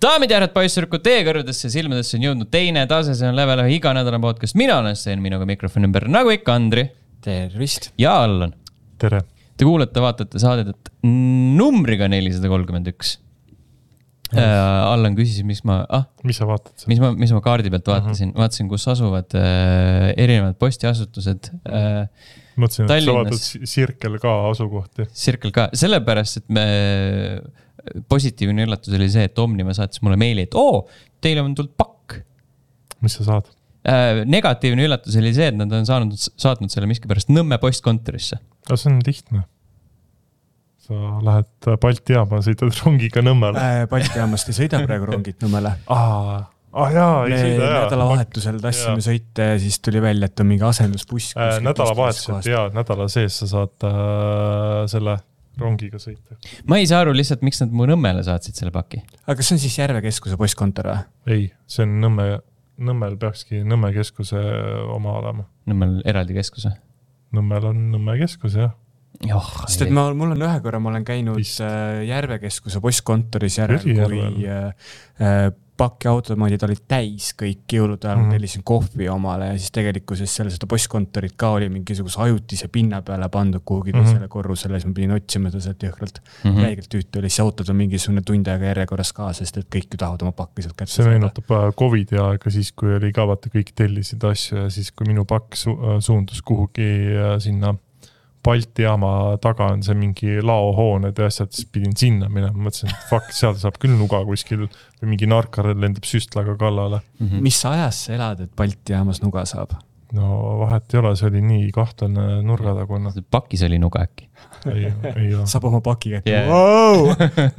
daamid ja härrad, poisssüdrukud, teie kõrvadesse ja silmadesse on jõudnud teine tasesõna level ühe iganädalane podcast, mina olen Sten, minuga mikrofoni ümber, nagu ikka, Andri tervist. ja Allan. tere. Te kuulate, vaatate saadet numbriga nelisada kolmkümmend üks. Äh, Allan küsis, miks ma, ah. mis sa vaatad? mis ma, mis ma kaardi pealt vaatasin uh, -huh. vaatasin, kus asuvad äh, erinevad postiasutused äh, mõtlesin, et sa vaatad Circle K asukohti. Circle K, sellepärast, et me positiivne üllatus oli see, et Omniva saatis mulle meili, et oo, teile on tulnud pakk. mis sa saad äh,? negatiivne üllatus oli see, et nad on saanud, saatnud selle miskipärast Nõmme postkontorisse. aga see on lihtne. sa lähed Balti jaama, sõidad rongiga Nõmmele äh,. Balti jaamast ei sõida praegu rongid Nõmmele. aa ah jaa, ei sõida jaa. nädalavahetusel tastsime sõita ja siis tuli välja, et on mingi asendusbuss äh,. nädalavahetusel ja nädala sees sa saad äh, selle rongiga sõita. ma ei saa aru lihtsalt, miks nad mu Nõmmele saatsid selle paki. aga kas see on siis Järve keskuse postkontor või? ei, see on Nõmme, Nõmmel peakski Nõmme keskuse oma olema. Nõmmel eraldi keskus või? Nõmmel on Nõmme keskus jah joh. sest et ma, mul on ühe korra, ma olen käinud Vist. Äh, Järve keskuse postkontoris järel, kui äh, äh pakiautomaadid olid täis kõik jõulude ajal mm, -hmm. tellisin kohvi omale ja siis tegelikkuses seal seda postkontorit ka oli mingisuguse ajutise pinna peale pandud kuhugi teisele mm -hmm. korrusele, siis ma pidin otsima seda sealt jõhkralt mm -hmm.. räigelt tüütu oli, siis autod on mingisugune tund aega järjekorras ka, sest et kõik ju tahavad oma pakki sealt kätte see meenutab Covidi aega, siis kui oli ka vaata, kõik tellisid asju ja siis, kui minu pakk su äh, suundus kuhugi äh, sinna Balti jaama taga on see mingi laohooned ja asjad, siis pidin sinna minema, mõtlesin, et fuck, seal saab küll nuga kuskil või mingi narkar lendab süstlaga kallale mm. -hmm. mis ajas sa elad, et Balti jaamas nuga saab? No vahet ei ole, see oli nii kahtlane nurgatagune. pakis oli nuga äkki? ei, ei ole. saab oma paki kätte yeah. wow!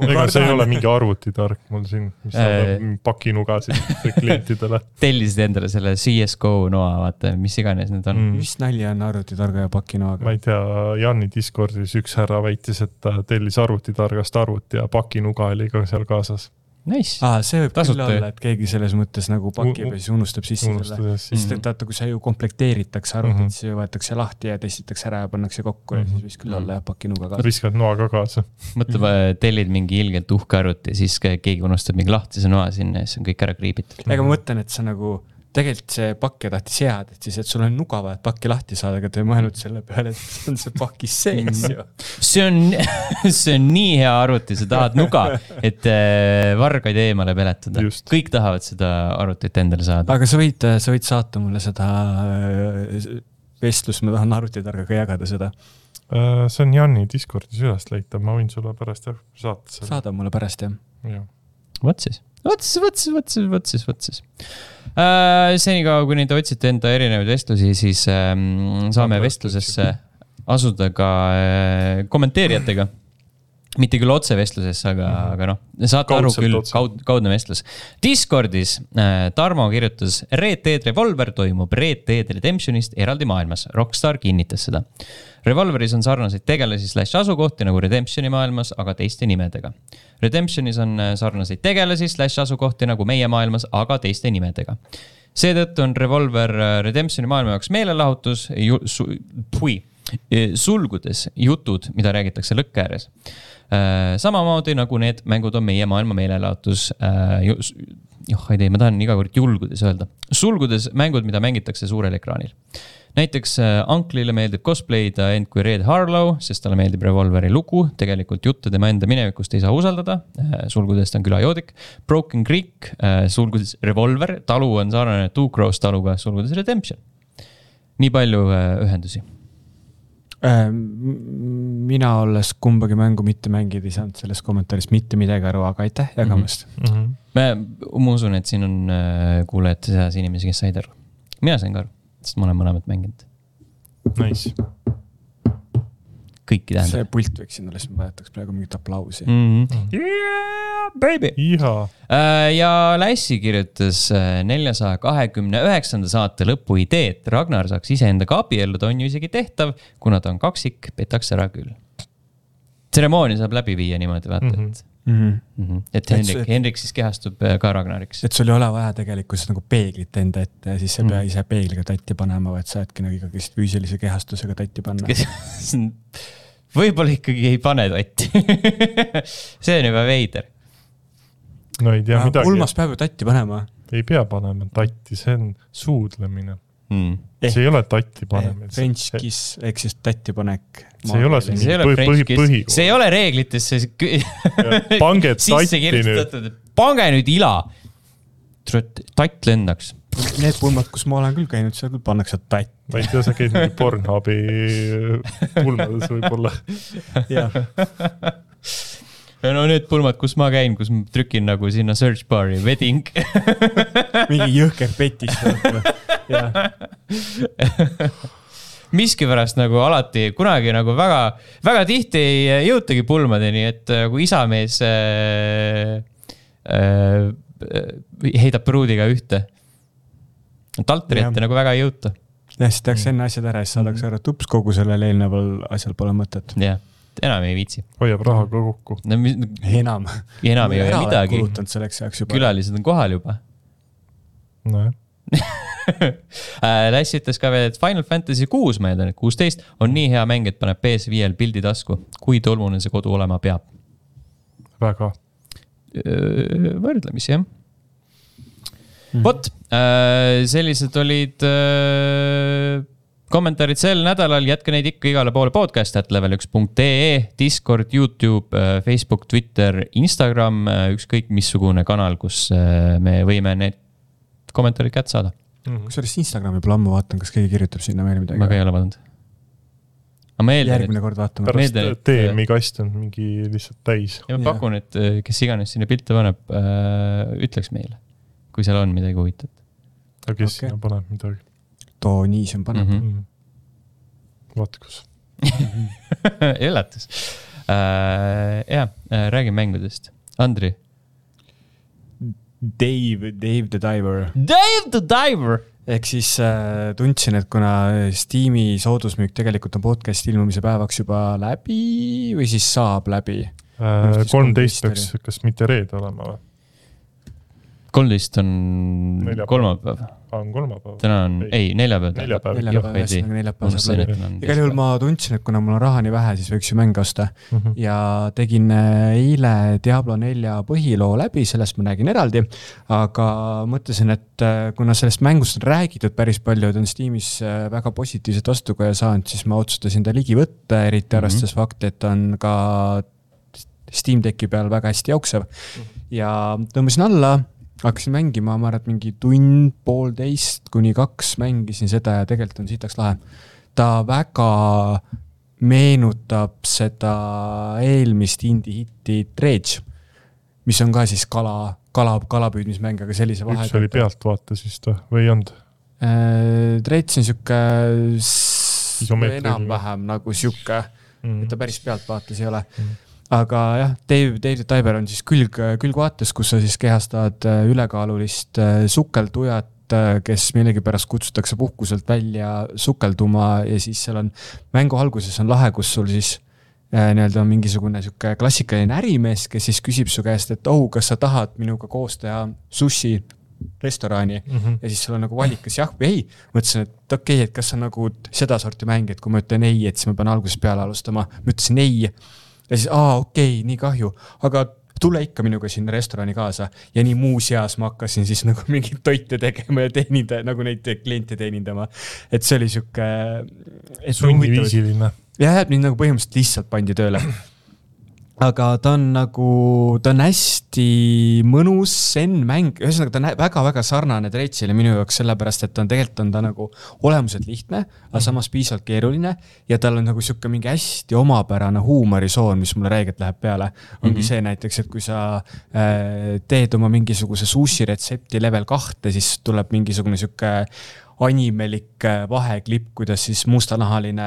ega see ei ole mingi arvutitark mul siin, mis saadab pakinugasid klientidele. tellisid endale selle CSGO noa, vaata, mis iganes need on mm.. mis nalja on arvutitarga ja pakinoaga? ma ei tea, Janni Discordis üks härra väitis, et ta tellis arvutitargast arvuti ja pakinuga oli ka seal kaasas Nice. aa, see võib Tasuta. küll olla, et keegi selles mõttes nagu pakib ja siis unustab sisse selle. sest et vaata, kui sa ju komplekteeritakse arvutit mm, -hmm. siis võetakse lahti ja testitakse ära ja pannakse kokku mm -hmm. ja siis võiks küll olla jah, pakinuga kaasa. viskad noa ka kaasa. mõtle, tellid mingi ilgelt uhke arvuti, siis keegi unustab mingi lahtise noa sinna ja siis on kõik ära kriibitud. ega ma mõtlen, et sa nagu tegelikult see pakk tahtis head, et siis, et sul on nuga vaja, et pakki lahti saada, aga ta ei mõelnud selle peale, et see on see pakis sees ju. see on, see on nii hea arvuti, sa tahad nuga, et äh, vargaid eemale peletada. kõik tahavad seda arvutit endale saada. aga sa võid, sa võid saata mulle seda äh, vestlust, ma tahan arvutitargaga jagada seda äh, see on Janni Discordis üles leitav, ma võin sulle pärast jah saata selle. saada mulle pärast jah ja.. vot siis vot siis, vot siis, vot siis, vot siis, vot siis äh,. senikaua, kuni te otsite enda erinevaid vestlusi, siis äh, saame vestlusesse asuda ka äh, kommenteerijatega mitte küll otsevestlusesse, aga mm, -hmm. aga noh, saate Kaudselt aru küll, kaud, kaudne vestlus. Discordis äh, Tarmo kirjutas, Red Dead Revolver toimub Red Dead Redemptionist eraldi maailmas, Rockstar kinnitas seda. Revolveris on sarnaseid tegelasi slaš asukohti nagu Redemptioni maailmas, aga teiste nimedega. Redemptionis on äh, sarnaseid tegelasi slaš asukohti nagu meie maailmas, aga teiste nimedega seetõttu on Revolver äh, Redemptioni maailma jaoks meelelahutus, pui, sulgudes jutud, mida räägitakse lõkke ääres Äh, samamoodi nagu need mängud on meie maailma meelelahutus. Äh, joh, ei tea, ma tahan iga kord julgudes öelda, sulgudes mängud, mida mängitakse suurel ekraanil näiteks äh, Uncle'ile meeldib cosplay ida end kui Red Harlow, sest talle meeldib Revolveri lugu, tegelikult jutte tema enda minevikust ei saa usaldada. sulgudes ta on külajoodik. Broken Creek, sulgudes Revolver, talu on sarnane Two Crows taluga, sulgudes Redemption. nii palju ühendusi Äh, mina, olles kumbagi mängu mitte mänginud, ei saanud sellest kommentaarist mitte midagi aru, aga aitäh jagamast mm. -hmm. ma, ma usun, et siin on äh, kuulajate seas inimesi, kes said aru. mina sain ka aru, sest ma olen mõlemat mänginud. Nice kõiki tähendab. see pult võiks sinna alles, ma vajutaks praegu mingit aplausi mm. -hmm. Yeah, baby. Äh, ja Lassi kirjutas äh, neljasaja kahekümne üheksanda saate lõpu idee, et Ragnar saaks iseendaga abielluda, on ju isegi tehtav, kuna ta on kaksik, petaks ära küll. tseremoonia saab läbi viia niimoodi, vaata mm, -hmm. et Mm -hmm. Mm -hmm. et Henrik, et, Henrik siis kehastub äh, ka Ragnariks. et sul ei ole vaja tegelikkuses nagu peeglit enda ette ja siis sa ei mm -hmm. pea ise peegliga tatti panema, vaid saadki nagu ikkagi füüsilise kehastusega tatti panna võib-olla ikkagi ei pane tatti see on juba veider. no ei tea midagi, pulmas peab ju tatti panema. ei pea panema tatti, see on suudlemine, mm.. see ei ole tatti panemine. French kiss ehk siis tatti panek. See ei ole see see ei ole Põhi- põhi- põhikool. see ei ole reeglitesse pange tatti nüüd, pange nüüd ila. tatt lendaks. Need pulmad, kus ma olen küll käinud, seal küll pannakse tatt. ma ei tea, sa käid mingi Pornhubi pulmades võib-olla. jah, no need pulmad, kus ma käin, kus ma trükin nagu sinna search bar'i wedding. mingi jõhker petis. miskipärast nagu alati, kunagi nagu väga, väga tihti ei jõutagi pulmadeni, et äh, kui isamees äh, äh, heidab pruudiga ühte. taltri Jah. ette nagu väga ei jõuta, jah, siis tehakse enne asjad ära, siis saadakse aru, et ups, kogu sellel eelneval asjal pole mõtet. jah, enam ei viitsi. hoiab raha ka kokku. no mis- enam. enam ei hoia midagi, kulutanud selleks ajaks juba. külalised on kohal juba. nojah, Lass ütles ka veel, et Final Fantasy kuus, ma eeldan, et kuusteist on nii hea mäng, et paneb PS5-l pildi tasku. kui tolmune see kodu olema peab? väga. võrdlemisi jah. Mhm. vot, sellised olid öö, kommentaarid sel nädalal, jätke neid ikka igale poole podcast at level üks punkt ee, Discord, Youtube, Facebook, Twitter, Instagram, ükskõik missugune kanal, kus öö, me võime need kommentaarid kätte saada. kusjuures Instagrami pole ammu vaatan, kas keegi kirjutab sinna veel ma ka midagi. ei ole vaadanud. järgmine kord vaatame. Pärast- meeldan, et- DM-i kast on mingi lihtsalt täis. et, ma pakun, et kes iganes sinna pilte paneb, ütleks meile, kui seal on midagi huvitavat aga kes Okei. sinna paneb midagi too niisem paneb mm. mm. -hmm. mm.? vaata kus. üllatus äh,. ja, räägime mängudest. Andri. Dave, Dave the Diver. Dave the Diver. ehk siis äh, tundsin, et kuna Steam'i soodusmüük tegelikult on podcast'i ilmumise päevaks juba läbi või siis saab läbi. Vist kolmteist 13 peaks, kas mitte reede olema või? Kolmteist on Neljapäev. kolmapäev, on kolmapäev? täna on, ei neljapäev. Neljapäev. neljapäeval, ühesõnaga neljapäeval saab läbi. igal juhul ma tundsin, et kuna mul on raha nii vähe, siis võiks ju mänge osta Mhm. ja tegin äh, eile Diablo nelja põhiloo läbi, sellest ma räägin eraldi. aga mõtlesin, et äh, kuna sellest mängust on räägitud päris palju, ta on Steamis äh, väga positiivset vastukaja saanud, siis ma otsustasin ta ligi võtta, eriti Mhm. arvestades fakti, et ta on ka Steam Decki peal väga hästi jooksev. ja tõmbasin alla, hakkasin mängima, ma arvan, et mingi tund, poolteist kuni kaks mängisin seda ja tegelikult on sitaks lahe. ta väga meenutab seda eelmist indie-hitti Dredge, mis on ka siis kala, kala, kalapüüdmismäng, aga sellise vahe. üks oli pealtvaates vist või, ei olnud? Dredge on sihuke enam-vähem nagu sihuke, Mm. et ta päris pealtvaates ei ole Mhm. Aga jah, Dave, the Diver on siis külg, külgvaates, kus sa siis kehastad äh, ülekaalulist äh, sukeldujat, kes millegipärast kutsutakse puhkuselt välja sukelduma ja siis seal on, mängu alguses on lahe, kus sul siis äh, nii-öelda on mingisugune sihuke klassikaline ärimees, kes siis küsib su käest, et oh, kas sa tahad minuga koos teha sushi restorani Mhm. ja siis sul on nagu valik, kas jah või ei. mõtlesin, et okei okay,, et kas on nagu sedasorti mäng, et kui ma ütlen ei, et siis ma pean algusest peale alustama. ma ütlesin ei ja siis aa, okei okay,, nii kahju, aga tule ikka minuga sinna restorani kaasa ja nii muuseas ma hakkasin siis nagu mingeid toite tegema ja teeninda, nagu neid kliente teenindama. et see oli sihuke. sunniviisiline. jah, mind nagu põhimõtteliselt lihtsalt pandi tööle. Aga ta on nagu, ta on hästi mõnus zen-mäng, ühesõnaga ta on väga-väga sarnane Dredge'ile minu jaoks, sellepärast et ta on tegelikult on ta nagu olemuselt lihtne, aga samas piisavalt keeruline ja tal on nagu sihuke mingi hästi omapärane huumorisoon, mis mulle räigelt läheb peale. ongi mm -hmm. see näiteks, et kui sa äh, teed oma mingisuguse sushi retsepti level kahte, siis tuleb mingisugune sihuke animelik äh, vaheklipp, kuidas siis mustanahaline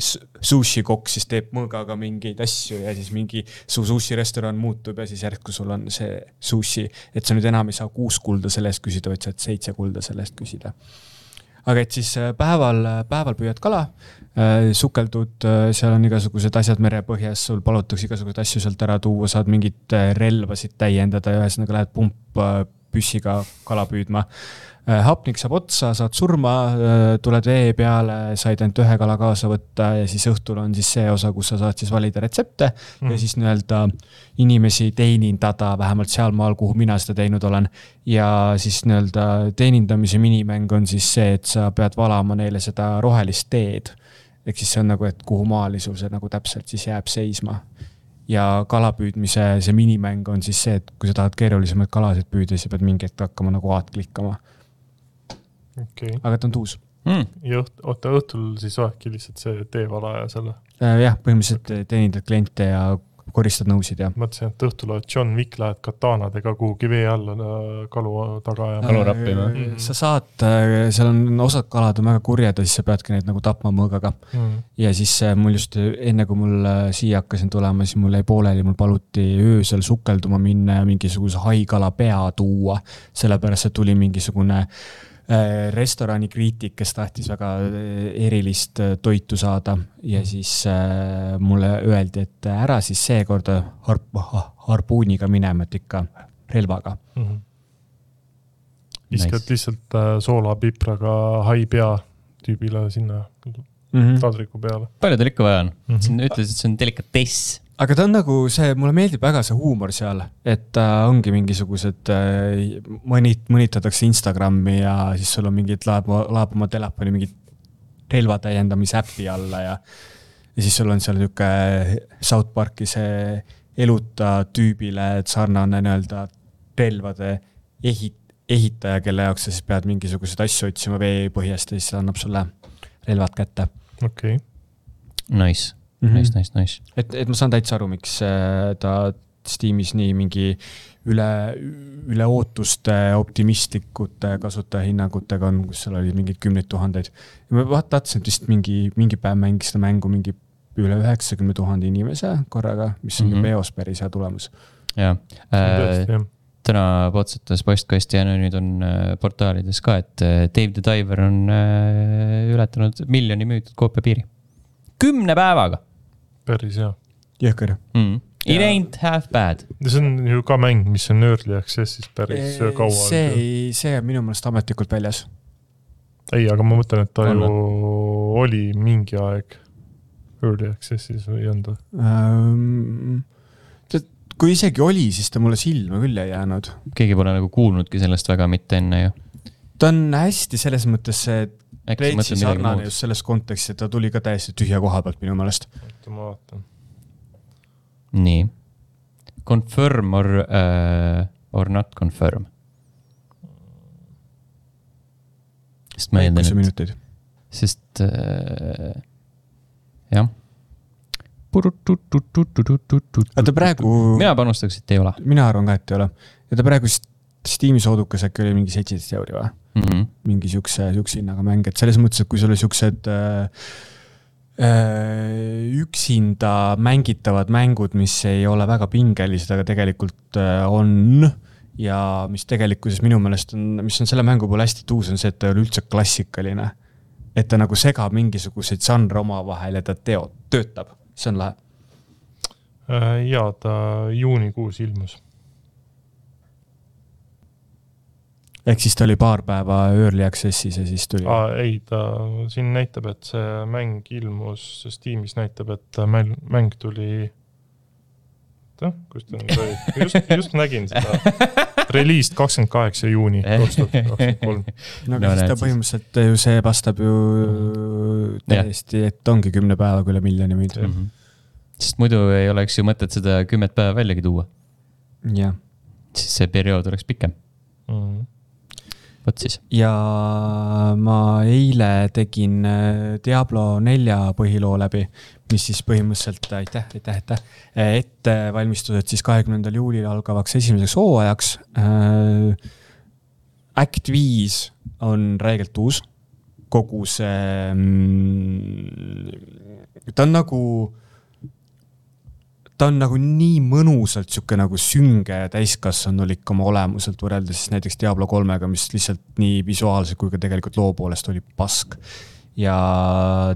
s- sushi kokk siis teeb mõõgaga mingeid asju ja siis mingi su sushi restoran muutub ja siis järsku sul on see sushi, et sa nüüd enam ei saa kuus kulda selle eest küsida, vaid saad seitse kulda selle eest küsida. Aga et siis äh, päeval, päeval püüad kala, sukeldud, seal on igasugused asjad merepõhjas, sul palutakse igasuguseid asju sealt ära tuua, saad mingeid äh, relvasid täiendada ja ühesõnaga lähed pumppüssiga kala püüdma. Äh, hapnik saab otsa, saad surma, äh, tuled vee peale, said ainult ühe kala kaasa võtta ja siis õhtul on siis see osa, kus sa saad siis valida retsepte mm. ja siis nii-öelda inimesi teenindada, vähemalt sealmaal, kuhu mina seda teinud olen. ja siis nii-öelda teenindamise minimäng on siis see, et sa pead valama neile seda rohelist teed. ehk siis see on nagu, et kuhu maali sul see nagu täpselt siis jääb seisma ja kalapüüdmise see minimäng on siis see, et kui sa tahad keerulisemaid kalasid püüda, siis sa pead mingi hetk hakkama nagu A-d klikkama. Okay.. aga ta on tuus. Mm.. ja õht-, oota õhtul siis oledki lihtsalt see teevalaja selle äh,? jah, põhimõtteliselt teenindad kliente ja koristad nõusid ja. mõtlesin, et õhtul oled John Wick, lähed katanadega kuhugi vee alla äh, kalu taga ja. kalu rappima mm. -hmm. sa saad, äh, seal on osad kalad on väga kurjad ja siis sa peadki neid nagu tapma mõõgaga mm. -hmm. ja siis äh, mul just enne, kui mul siia hakkasin tulema, siis mul jäi pooleli, mul paluti öösel sukelduma minna ja mingisuguse haikala pea tuua. sellepärast et tuli mingisugune äh, Äh, restorani kriitik, kes tahtis väga äh, erilist äh, toitu saada ja siis mulle öeldi, et ära siis seekord harp-, harpuuniga minema, et ikka relvaga mm. -hmm. viskad nice. lihtsalt soolapipraga hai pea tüübile sinna mm -hmm. taldriku peale. palju tal ikka vaja on mm? -hmm. ütlesid, et see on delikatess aga ta on nagu see, mulle meeldib väga see huumor seal, et äh, ongi mingisugused äh, mõnit-, mõnitatakse Instagrami ja siis sul on mingid, laeb, laeb oma telefoni mingit relva täiendamise äppi alla ja. ja siis sul on seal nihuke South Park'i see eluta tüübile sarnane nii-öelda relvade ehit-, ehitaja, kelle jaoks sa siis pead mingisuguseid asju otsima veepõhjast ja siis ta annab sulle relvad kätte. okei okay.. Nice mm. -hmm. Nice, nice, nice. et, et ma saan täitsa aru, miks äh, ta Steamis nii mingi üle, üle ootuste optimistlikute kasutajahinnangutega on, kus seal oli mingeid kümneid tuhandeid. ma vaatasin, et vist mingi, mingi päev mängis seda mängu mingi üle üheksakümne tuhande inimese korraga, mis on mm -hmm. peos päris hea tulemus. jaa äh,, täna potsatas postkasti ja nüüd on äh, portaalides ka, et äh, Dave the Diver on äh, ületanud miljoni müüdud koopia piiri. kümne päevaga päris hea. jõhker mm.. It ain't half bad. see on ju ka mäng, mis on early access'is päris eee, kaua. see ei, see on minu meelest ametlikult väljas. ei, aga ma mõtlen, et ta on. ju oli mingi aeg early access'is või ei olnud um,? kui isegi oli, siis ta mulle silma küll ei jäänud. keegi pole nagu kuulnudki sellest väga mitte enne ju. ta on hästi selles mõttes see Reitsi sarnane just selles kontekstis, et ta tuli ka täiesti tühja koha pealt minu meelest. oota, ma vaatan. nii. Confirm or uh,, or not confirm? sest ma eeldan, et, sest uh, jah. oota praegu. mina panustaks, et ei ole. mina arvan ka, et ei ole. ja ta praegu Steam'i soodukas äkki oli mingi seitseteist euri või mm? -hmm. mingi siukse, siukse hinnaga mäng, et selles mõttes, et kui sul oli siuksed äh, äh, üksinda mängitavad mängud, mis ei ole väga pingelised, aga tegelikult äh, on ja mis tegelikkuses minu meelest on, mis on selle mängu puhul hästi tuus, on see, et ta ei ole üldse klassikaline. et ta nagu segab mingisuguseid žanre omavahel ja ta teo-, töötab, see on lahe. Äh, jaa, ta juunikuus ilmus ehk siis ta oli paar päeva early access'is ja siis tuli? ei, ta siin näitab, et see mäng ilmus, Steamis näitab, et mäng, mäng tuli. oota, kus ta nüüd oli, just, just nägin seda. Released kakskümmend kaheksa juuni kaks tuhat kakskümmend kolm. no aga no, siis ta põhimõtteliselt ju see vastab ju täiesti, et ongi kümne päevaga üle miljoni müüdud mm. -hmm. sest muidu ei oleks ju mõtet seda kümmet päeva väljagi tuua. jah. siis see periood oleks pikem mm. -hmm vot siis. ja ma eile tegin äh, Diablo nelja põhiloo läbi, mis siis põhimõtteliselt, aitäh, aitäh, aitäh, ettevalmistused siis kahekümnendal juulil algavaks esimeseks hooajaks. Äh, Act viis on räigelt uus, kogu see, mm, ta on nagu ta on nagu nii mõnusalt sihuke nagu sünge ja täiskasvanulik oma olemuselt võrreldes siis näiteks Diablo kolmega, mis lihtsalt nii visuaalselt kui ka tegelikult loo poolest oli pask. ja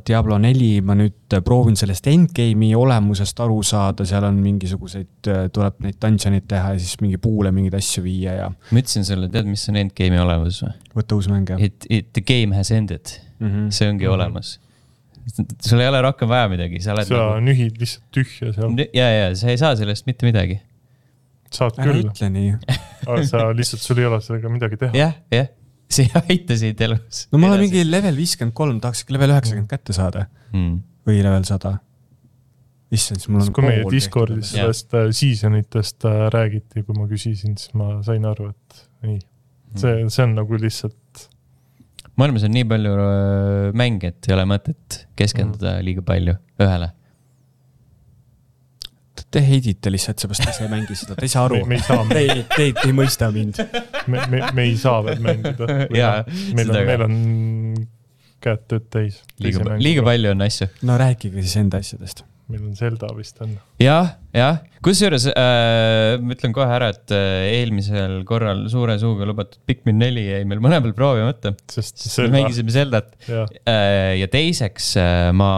Diablo neli, ma nüüd proovin sellest endgame'i olemusest aru saada, seal on mingisuguseid, tuleb neid dungeon'id teha ja siis mingi puule mingeid asju viia ja. ma ütlesin sulle, tead, mis on endgame'i olemus või? võta uus mäng, jah. It, it, the game has ended mm, -hmm. see ongi mm -hmm. olemas. Sul ei ole rohkem vaja midagi, sa oled. sa nagu... nühid lihtsalt tühja seal. ja, ja sa ei saa sellest mitte midagi. saad küll. ära ütle nii aga sa lihtsalt, sul ei ole sellega midagi teha. jah, jah see ei aita sind elus. no ma olen mingi level viiskümmend kolm, tahaks ikka level üheksakümmend kätte saada mm.. või level sada. issand, siis mul on. kui meie Discordis sellest äh, season itest äh, räägiti, kui ma küsisin, siis ma sain aru, et nii, see, hmm. see on nagu lihtsalt. Maailmas on nii palju äh, mänge, et ei ole mõtet keskenduda mm. liiga palju ühele Te heidite lihtsalt seepärast, te ei mängi seda, te ei saa aru. Te, te, te ei mõista mind. me, me, me ei saa veel mängida. meil on, meil on käed tööd täis. liiga, liiga palju on asju. no rääkige siis enda asjadest meil on Zelda vist on. jah, jah, kusjuures äh, ma ütlen kohe ära, et äh, eelmisel korral suure suuga lubatud Pikmin neli jäi meil mõlemal proovimata. sest me mängisime Zeldat. Äh, ja teiseks äh, ma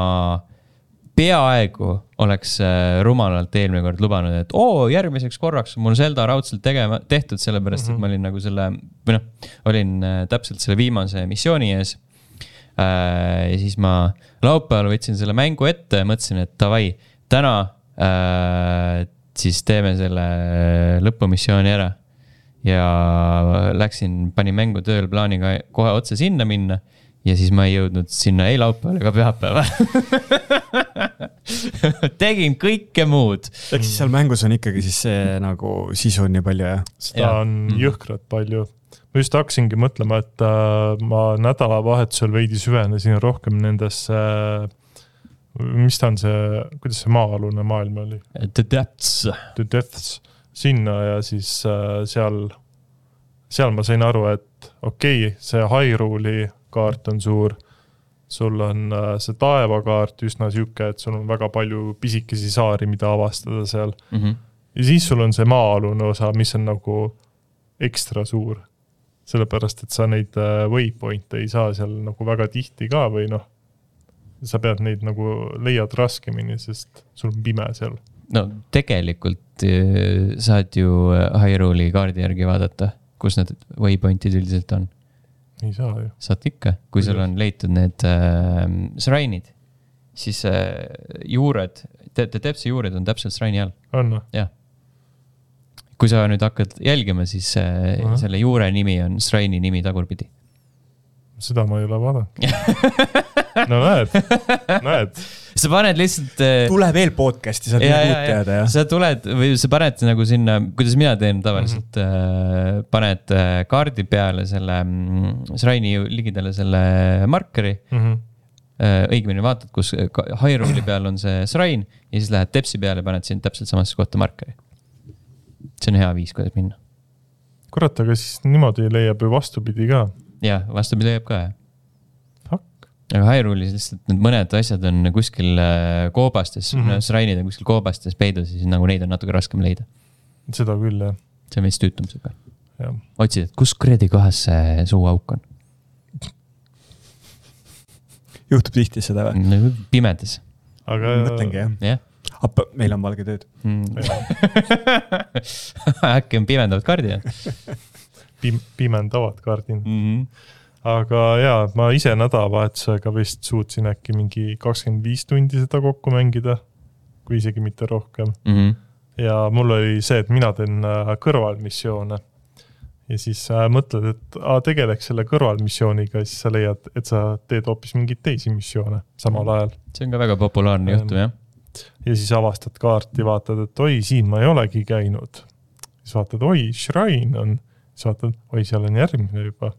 peaaegu oleks äh, rumalalt eelmine kord lubanud, et oo, järgmiseks korraks on mul Zelda raudselt tegema, tehtud, sellepärast mm -hmm. et mhm. ma olin nagu selle, või noh, olin äh, täpselt selle viimase missiooni ees. Äh, ja siis ma laupäeval võtsin selle mängu ette ja mõtlesin, et davai, täna äh, siis teeme selle lõpumissiooni ära. ja läksin, panin mängu tööl plaaniga kohe otse sinna minna ja siis ma ei jõudnud sinna ei laupäeval ega pühapäeval tegin kõike muud. ehk siis seal mängus on ikkagi siis see nagu sisu on nii palju, jah? seda ja. on mm. jõhkralt palju. Ma just hakkasingi mõtlema, et äh, ma nädalavahetusel veidi süvenesin rohkem nendesse äh, mis ta on see, kuidas see maa-alune maailm oli? The Depths. The Depths, sinna ja siis äh, seal, seal ma sain aru, et okei okay,, see Hyrule'i kaart on suur. sul on see taevakaart üsna sihuke, et sul on väga palju pisikesi saari, mida avastada seal mm. -hmm. ja siis sul on see maa-alune osa, mis on nagu ekstra suur. Sellepärast, et sa neid äh, waypoint'e ei saa seal nagu väga tihti ka või noh, sa pead neid nagu leiad raskemini, sest sul on pime seal no tegelikult äh, saad ju Hyrule'i kaardi järgi vaadata, kus need waypoint'id üldiselt on ei saa ju. saad ikka, kui sul on leitud need äh, srainid, siis äh, juured te,, te Tepsi juured on täpselt sraini all. on või? jah. Kui sa nüüd hakkad jälgima, siis Aha. selle juure nimi on sraini nimi tagurpidi. seda ma ei ole vaadanud no näed, näed sa paned lihtsalt. Äh, tule veel podcast'i, saad veel uut teada, jah. sa tuled või sa paned nagu sinna, kuidas mina teen tavaliselt mm, -hmm. paned äh, kaardi peale selle mm, Sraini ligidale selle markeri mm. -hmm õigemini vaatad, kus Hyrule'i peal on see srain ja siis lähed tepsi peale ja paned sinna täpselt samasse kohta markeri. See on hea viis, kuidas minna. kurat, aga siis niimoodi leiab ju vastupidi ka. jah, vastupidi leiab ka, jah aga Hyrule'is lihtsalt need mõned asjad on kuskil äh, koobastes mm, -hmm. srainid on kuskil koobastes peidus ja siis nagu neid on natuke raskem leida. seda küll, jah. see on veits tüütum sihuke. otsid, et kus kuradi kohas see suuauk on? juhtub tihti seda või? pimedas. aga. mõtlengi jah yeah.. Appa, meil on valged ööd mm. äkki on pimedavad kardinad Pim-, pimendavad kardinad mm. -hmm aga jaa, ma ise nädalavahetusega vist suutsin äkki mingi kakskümmend viis tundi seda kokku mängida, kui isegi mitte rohkem mm. -hmm. ja mul oli see, et mina teen äh, kõrvalmissioone. ja siis äh, mõtled, et aa, tegeleks selle kõrvalmissiooniga, siis sa leiad, et sa teed hoopis mingeid teisi missioone samal ajal. see on ka väga populaarne ähm, juhtum, jah. Ja siis avastad kaarti, vaatad, et oi, siin ma ei olegi käinud. siis vaatad, oi, shrine on, siis vaatad, oi, seal on järgmine juba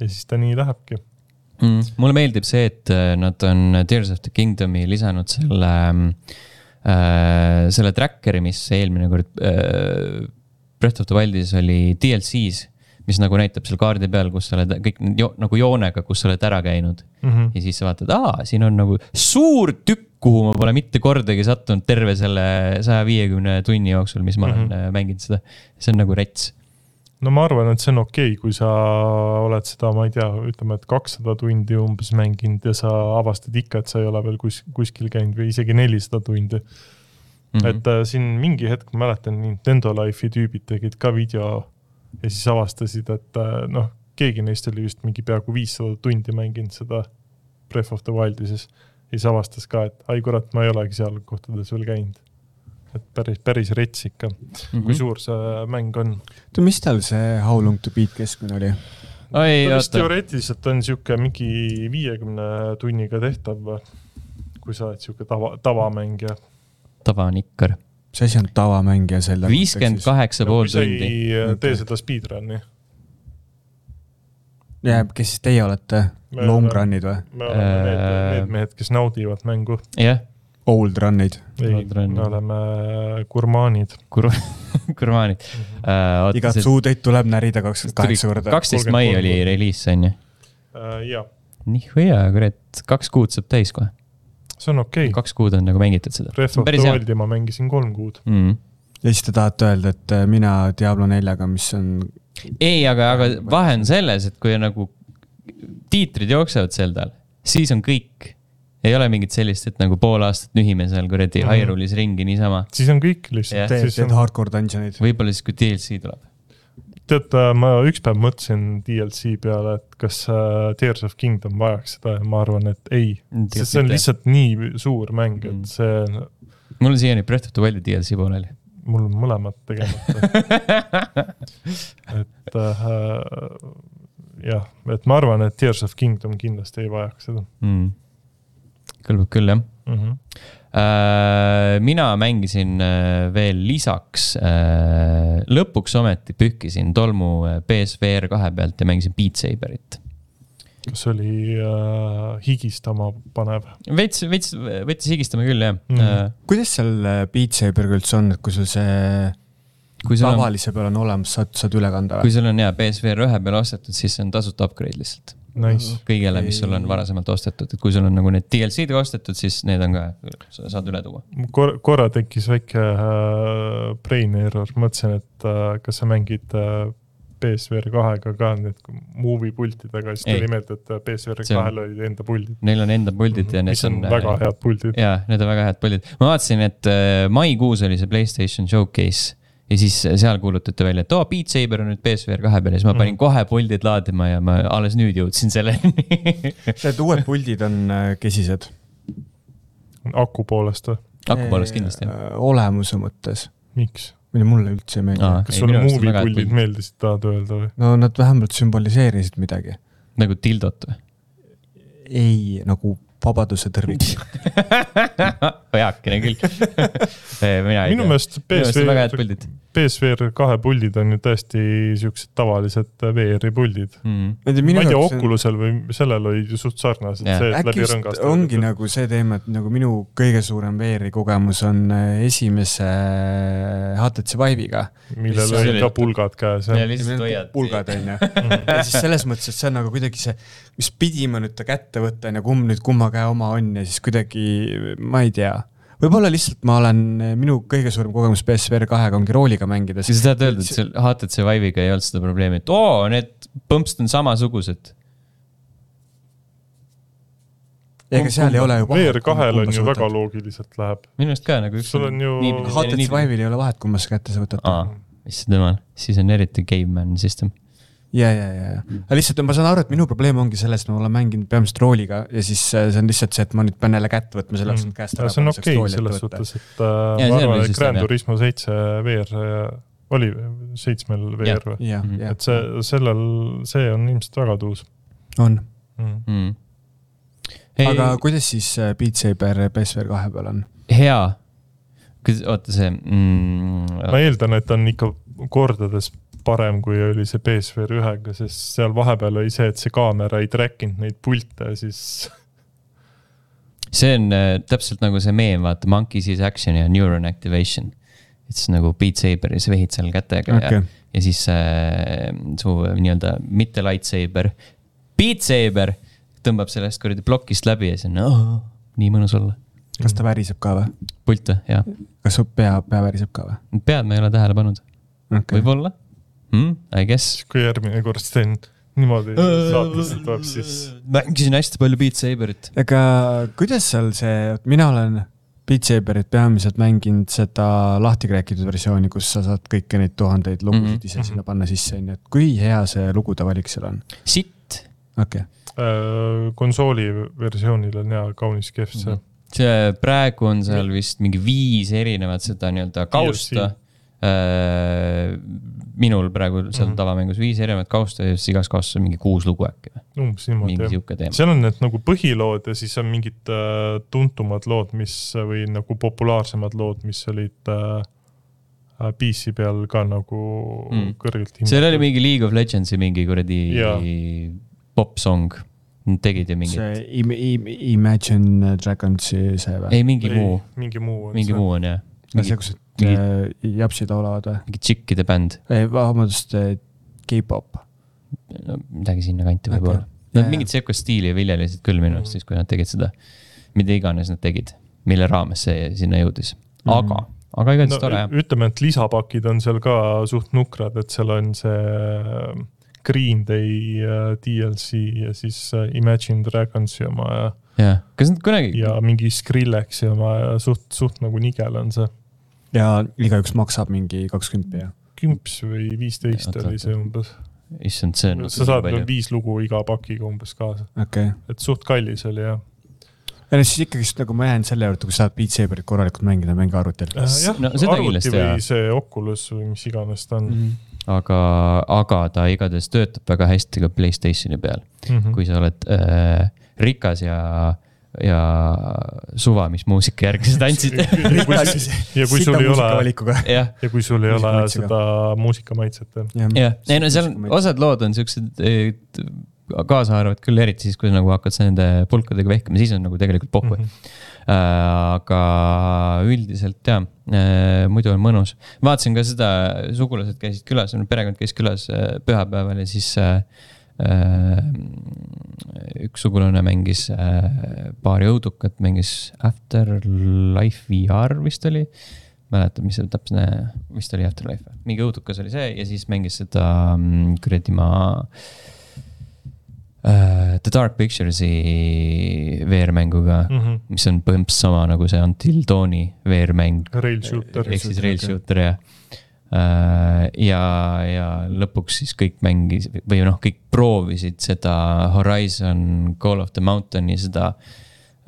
ja siis ta nii lähebki mm,. mulle meeldib see, et äh, nad on Tears of the Kingdom'i lisanud selle äh,, selle tracker'i, mis eelmine kord äh, Breath of the Wildis oli DLC-s mis nagu näitab seal kaardi peal, kus sa oled kõik jo, nagu joonega, kus sa oled ära käinud mm. -hmm. ja siis sa vaatad, aa, siin on nagu suur tükk, kuhu ma pole mitte kordagi sattunud terve selle saja viiekümne tunni jooksul, mis ma mm -hmm. olen mhm. äh, mänginud seda. see on nagu rets no ma arvan, et see on okei okay,, kui sa oled seda, ma ei tea, ütleme, et kakssada tundi umbes mänginud ja sa avastad ikka, et sa ei ole veel kus, kuskil käinud või isegi nelisada tundi mm. -hmm. et äh, siin mingi hetk, ma mäletan, Nintendo Life'i tüübid tegid ka video ja siis avastasid, et äh, noh, keegi neist oli vist mingi peaaegu viissada tundi mänginud seda Breath of the Wildi siis. ja siis avastas ka, et ai kurat, ma ei olegi seal kohtades veel käinud et päris, päris rets ikka mm, -hmm. kui suur see mäng on. oota, mis tal see How long to beat keskmine oli? oi, oota. teoreetiliselt on sihuke mingi viiekümne tunniga tehtav, kui sa oled sihuke tava, tavamängija. tavanikker. mis asi on tavamängija selle? viiskümmend kaheksa pool tundi. tee seda speedrun'i. Ja kes siis teie olete? Long run'id või? me oleme need, need mehed, kes naudivad mängu. jah yeah Old run'id. ei, me oleme gurmaanid Kur. gurmaanid mm -hmm. uh,. igat see... suutäit tuleb närida kakskümmend kaheksa korda. kaksteist mai oli reliis, on ju jah. nii hea, kurat, kaks kuud saab täis kohe. see on okei okay.. kaks kuud on nagu mängitud seda. Breath of the Wildi ma mängisin kolm kuud mm. -hmm. ja siis te tahate öelda, et äh, mina Diablo neljaga, mis on. Ei, aga, aga vahe on selles, et kui nagu tiitrid jooksevad sel tal, siis on kõik ei ole mingit sellist, et nagu pool aastat nühime seal kuradi mm -hmm. Hyrule'is ringi niisama. siis on kõik lihtsalt. teed, teed hardcore dungeon'id. võib-olla siis, kui DLC tuleb. tead, äh, ma üks päev mõtlesin DLC peale, et kas uh, Tears of Kingdom vajaks seda ja ma arvan, et ei. sest see on lihtsalt nii suur mäng, et mm. see. mul on siiani Breath of the Wildi DLC pooleli. Mul on mõlemad tegemata et äh, jah, et ma arvan, et Tears of Kingdom kindlasti ei vajaks seda mm kõlbab küll, jah mm. -hmm. mina mängisin äh, veel lisaks, äh, lõpuks ometi pühkisin tolmu BSVR kahe pealt ja mängisin Beat Saberit kas oli äh, higistama panev? veits, veits, võttis higistama küll, jah mm. -hmm. kuidas seal Beat Saberiga üldse on, et kui sul see kui tavalise on, peal on olemas, saad, saad üle kanda või? kui sul on jaa, BSVR ühe peal ostetud, siis see on tasuta upgrade lihtsalt nice. kõigele, mis sul on varasemalt ostetud, et kui sul on nagu need DLC-d ostetud, siis need on ka, saad üle tuua Kor. korra tekkis väike äh, brain error, mõtlesin, et äh, kas sa mängid äh, PSVR kahega ka need movie pultidega, siis tuli meelde, et äh, PSVR kahel olid enda puldid. Neil on enda puldid mm -hmm. ja need on, on väga head puldid. jaa, need on väga head puldid. ma vaatasin, et äh, maikuus oli see Playstation Showcase ja siis seal kuulutati välja, et oo oh,, Beat Saber on nüüd PSVR kahe peal ja siis ma panin mm. kohe puldid laadima ja ma alles nüüd jõudsin selleni Need uued puldid on äh, kesised? aku poolest või? aku poolest kindlasti, jah. Äh, olemuse mõttes. miks? Või mulle üldse ei meeldi. kas sulle movie puldid meeldisid, tahad öelda või? no nad vähemalt sümboliseerisid midagi. nagu tildot või? ei, nagu vabaduse tõrvik heakene küll minu meelest PSVR, PSVR kahe puldid on ju täiesti siuksed tavalised VR-i puldid mm.. ma ei tea, Oculusel või sellel olid ju suht sarnased yeah., see, et läbi rõngast. ongi võtta. nagu see teema, et nagu minu kõige suurem VR-i kogemus on äh, esimese HTC äh, Vive'iga. millel olid ka pulgad käes. pulgad on ju. ja siis selles mõttes, et see on nagu kuidagi see, mis pidime nüüd ta kätte võtta, on ju, kumb nüüd kumma käe oma on ja siis kuidagi, ma ei tea võib-olla lihtsalt ma olen, minu kõige suurem kogemus PSVR kahega ongi rooliga mängides. siis sa tahad öelda, et seal HTC Vive'iga ei olnud seda probleemi, et oo, need põmpsad on samasugused. ega seal ei ole ju vahet. VR kahel on ju väga loogiliselt läheb. minu arust ka nagu. sul on ju. HTC Vive'il ei ole vahet, kumma sa kätte sa võtad. issand jumal, siis on eriti caveman system ja, ja, ja, ja, aga lihtsalt ma saan aru, et minu probleem ongi selles, et ma olen mänginud peamiselt rooliga ja siis äh, see on lihtsalt see, et ma nüüd pean jälle kätt võtma selleks, et käest ära. see on okei okay, selles suhtes, et äh, ja, ma arvan, et Grand Turismo seitse VR äh, oli seitsmel VR või? et see, sellel, see on ilmselt väga tuus. on mm.. Mm. Hey. aga kuidas siis äh, Beat Saber PSVR kahe peal on? hea. oota see mm.... ma eeldan, et on ikka kordades parem, kui oli see BSVR ühega, sest seal vahepeal oli see, et see kaamera ei track inud neid pilte, siis. see on äh, täpselt nagu see meem, vaata, monkey sees action ja neuron activation. et siis nagu Beat Saberis vehid seal kätega okay. ja, ja siis äh, su nii-öelda mitte lightsaber, Beat Saber tõmbab sellest kuradi plokist läbi ja siis on oh, nii mõnus olla kas ta väriseb ka või? pult või, jah. kas su pea, pea väriseb ka või? pead ma ei ole tähele pannud okay.. võib-olla mm,. I guess. kui järgmine kord teen niimoodi saatesse tuleb, siis. mängisin hästi palju Beat Saberit. aga kuidas seal see, mina olen Beat Saberit peamiselt mänginud seda lahti räägitud versiooni, kus sa saad kõiki neid tuhandeid lugusid mm -hmm. ise sinna panna sisse, onju, et kui hea see lugude valik seal on? sitt. okei okay. äh,. konsooli versioonil on hea, kaunis kehv see mm. -hmm see praegu on seal vist mingi viis erinevat seda nii-öelda kausta Äh, minul praegu seal mm -hmm. tavamängus viis erinevat kausta ja siis igas kaustas on mingi kuus lugu äkki või? umbes niimoodi jah. seal on need nagu põhilood ja siis on mingid äh, tuntumad lood, mis või nagu populaarsemad lood, mis olid äh, äh PC peal ka nagu mm. kõrgelt hinnatud. seal oli mingi League of Legendsi mingi kuradi popsong Nad tegid ju mingit. see im, im, Imagine Dragonsi see või? ei, mingi muu. mingi muu. mingi see. muu on jah. see, kus mingid äh, japsid laulavad või? mingi tšikkide bänd. vabandust, äh, K-pop. no midagi sinnakanti võib-olla okay.. Nad mingit sihukest stiili viljelesid küll minu arust siis, kui nad tegid seda, mida iganes nad tegid, mille raames see sinna jõudis, mhm. aga mm. -hmm. aga igatahes no, tore jah. ütleme, et lisapakid on seal ka suht nukrad, et seal on see äh, Green Day DLC ja siis Imagine Dragonsi oma ja. jah, kas nad kunagi. ja mingi Skrillexi oma ja suht, suht nagu nigel on see ja igaüks maksab mingi kakskümmend ja? kümps või viisteist oli see umbes. issand, see on. sa saad veel viis lugu iga pakiga umbes kaasa okay.. et suht kallis oli jah ja no siis ikkagist nagu ma jään selle juurde, kui sa tahad Beat Saberit korralikult mängida, mängi arvutil äh,. jah no,, arvuti või jah. see Oculus või mis iganes ta on mm. -hmm aga, aga ta igatahes töötab väga hästi ka Playstationi peal mm. -hmm. kui sa oled äh, rikas ja äh, ja suva, mis muusika järgi sa tantsid ja kui sul ei ole, ja kui sul ei ole seda muusikamaitset. jah, ei no seal osad lood on siuksed, kaasa arvavad küll, eriti siis, kui nagu hakkad sa nende pulkadega vehkima, siis on nagu tegelikult pohhu mm. -hmm. aga üldiselt ja, äh, muidu on mõnus. vaatasin ka seda, sugulased käisid külas, perekond käis külas äh, pühapäeval ja siis Äh, üks sugulane mängis äh, paari õudukat, mängis Afterlife VR vist oli. mäletan, mis see täpne, vist oli Afterlife, mingi õudukas oli see ja siis mängis seda mm, kuradi ma uh,. The Dark Pictures'i VR-mänguga mm, -hmm. mis on põhimõtteliselt sama nagu see Until Dawni VR-mäng. Ehk siis rail shooter jah Äh, ja, ja lõpuks siis kõik mängis või noh, kõik proovisid seda Horizon Call of the Mountain'i seda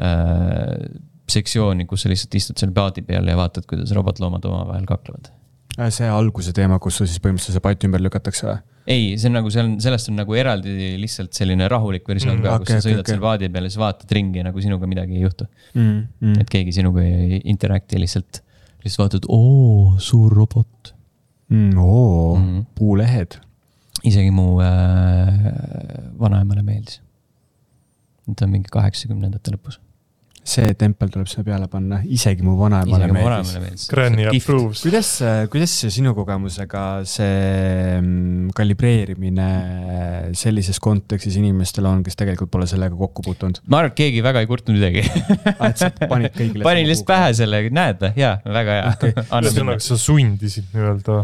äh, sektsiooni, kus sa lihtsalt istud seal paadi peal ja vaatad, kuidas robotloomad omavahel kaklevad. Äh, see alguse teema, kus sul siis põhimõtteliselt see patt ümber lükatakse või? ei, see on nagu, see on, sellest on nagu eraldi lihtsalt selline rahulik versioon mm, ka okay,, kus sa sõidad okay, seal paadi peal ja siis vaatad ringi ja nagu sinuga midagi ei juhtu mm,. Mm. et keegi sinuga ei interact'i lihtsalt, lihtsalt vaatad, oo, suur robot mm,. oo mm., puulehed. isegi mu äh, vanaemale meeldis. ta on mingi kaheksakümnendate lõpus see tempel tuleb sinna peale panna, isegi mu vanaemale meeldis. meeldis. Granny approves. kuidas, kuidas sinu kogemusega see mm, kalibreerimine sellises kontekstis inimestel on, kes tegelikult pole sellega kokku puutunud? ma arvan, et keegi väga ei kurtnud midagi ah, et sa panid kõigile panin lihtsalt pähe selle, näed, jaa, väga hea okay.. ühesõnaga, sa sundisid nii-öelda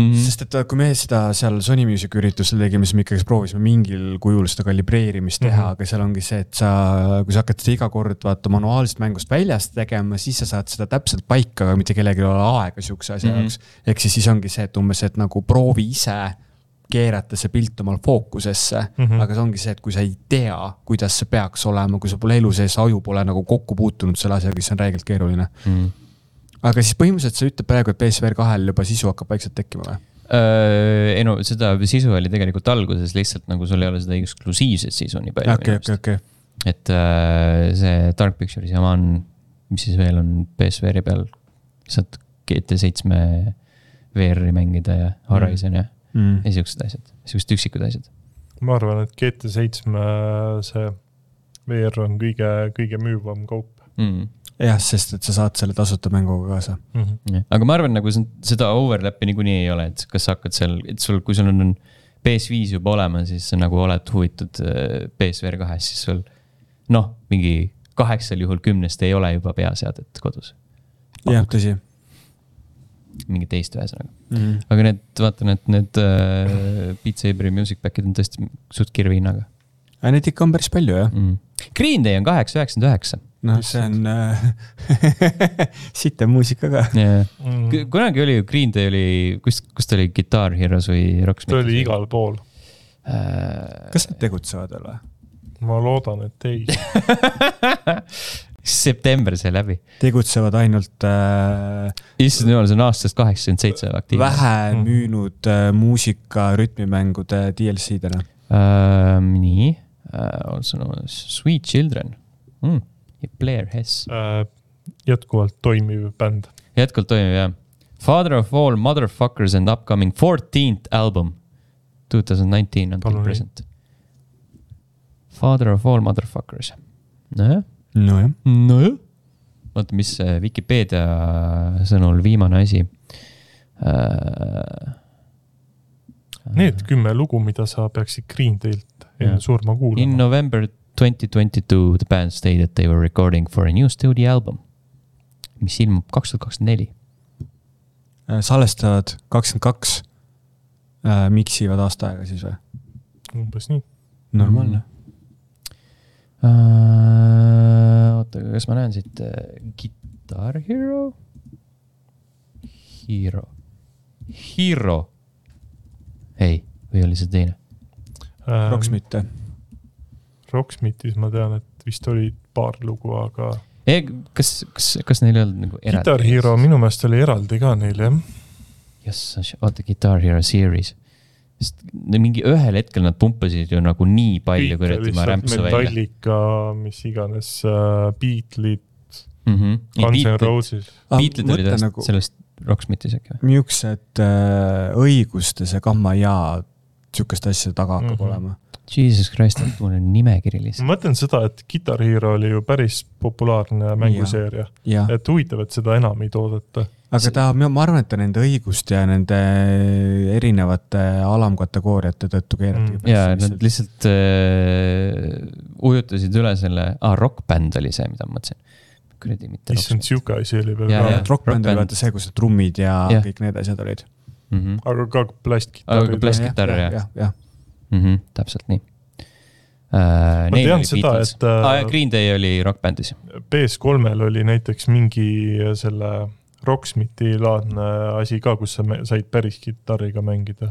Mm -hmm. sest et kui me seda seal Sony Music üritusel tegime, siis me ikkagi proovisime mingil kujul seda kalibreerimist teha mm, -hmm. aga seal ongi see, et sa, kui sa hakkad seda iga kord vaata manuaalselt mängust väljast tegema, siis sa saad seda täpselt paika, aga mitte kellelgi ei ole aega sihukese asja mm -hmm. jaoks. ehk siis, siis ongi see, et umbes, et nagu proovi ise keerata see pilt omal fookusesse mm, -hmm. aga see ongi see, et kui sa ei tea, kuidas see peaks olema, kui sa pole elu sees, aju pole nagu kokku puutunud selle asjaga, siis see on räigelt keeruline mm. -hmm aga siis põhimõtteliselt sa ütled praegu, et PSVR kahel juba sisu hakkab vaikselt tekkima või? Ei no seda sisu oli tegelikult alguses lihtsalt nagu sul ei ole seda eksklusiivset sisu nii palju. okei, okei, okei. et see Dark Pictures'i jama on, mis siis veel on PSVR-i peal, saad GT7 VR-i mängida ja Horizon ja mm., ja siuksed asjad, siuksed üksikud asjad. ma arvan, et GT7 see VR on kõige, kõige müüvam kaup mm jah, sest et sa saad selle tasuta mänguga kaasa mm. -hmm. aga ma arvan, nagu seda overlap'i niikuinii ei ole, et kas sa hakkad seal, et sul, kui sul on PS5 juba olemas, siis sa nagu oled huvitatud äh, PSVR kahest, siis sul noh, mingi kaheksal juhul kümnest ei ole juba peaseadet kodus. jah, tõsi. mingit teist ühesõnaga mm. -hmm. aga need, vaata need, need uh, Beat Saberi music back'id on tõesti suht kirve hinnaga. aga neid ikka on päris palju jah mm.? Green Day on kaheksa, üheksakümmend üheksa. Noh, see on äh, sitem muusika ka yeah.. Mm. kunagi oli ju, Green Day oli, kus, kus ta oli, Guitar Heroes või Rocksmith? ta oli igal pool äh.... kas nad tegutsevad veel või? ma loodan, et ei september sai läbi. tegutsevad ainult äh,. issand jumal, see on aastast kaheksakümmend seitse aktiivne. vähe mm. müünud äh, muusika rütmimängude DLC-dena uh,. nii uh,, also known as Sweet Children mm. Ja Blair Hess uh,. jätkuvalt toimiv bänd. jätkuvalt toimiv jah. Father of all motherfuckers and upcoming fourteenth album. Two thousand nineteen until present. Father of all motherfuckers, nojah nojah. nojah. oota, mis Vikipeedia sõnul viimane asi äh,? Need kümme lugu, mida sa peaksid Green Day'lt enne surma kuulama. In November twenty twenty two the band stated they were recording for a new studio album, mis ilmub kaks tuhat kakskümmend neli. Äh, salvestavad kakskümmend kaks, äh, miksivad aasta aega siis või? umbes nii. normaalne mm uh,. oota, kas ma näen siit uh, Guitar Hero? Hero, Hero. ei, või oli see teine ähm,? Rocksmith. Rocksmithis ma tean, et vist oli paar lugu, aga. kas, kas, kas neil ei olnud nagu eraldi? Guitar Hero minu meelest oli eraldi ka neil jah. jess, oota, Guitar Hero series sest mingi ühel hetkel nad pumpasid ju nagu nii palju kuradi oma rämpsu välja. Metallica, mis iganes uh,, Beatlesid mm. -hmm. Guns N Roses. Beatlesid olid sellest nagu, sellest Rocksmithis äkki või? niisugused uh, õigustes ja gamma ja sihukeste asjade taga hakkab mm -hmm. olema. Jesus Christ, et mul on nimekiri lihtsalt. ma mõtlen seda, et Guitar Hero oli ju päris populaarne mänguseeria. et huvitav, et seda enam ei toodeta aga ta, ma arvan, et ta nende õiguste ja nende erinevate alamkategooriate tõttu keerati mm.. ja nad lihtsalt äh, ujutasid üle selle ah,, rokkbänd oli see, mida ma mõtlesin. kuradi, mitte. issand, sihuke asi oli veel ka. rokkbänd oli vaata see, kus need trummid ja, ja kõik need asjad olid mm. -hmm. aga ka plastkitarr. aga ka plastkitarr jah. jah, jah. Mhm, täpselt nii Uh, ma tean seda, et ah, Green Day oli rokkbändis. PS3-l oli näiteks mingi selle Rocksmithi laadne asi ka, kus sa said päris kitarriga mängida.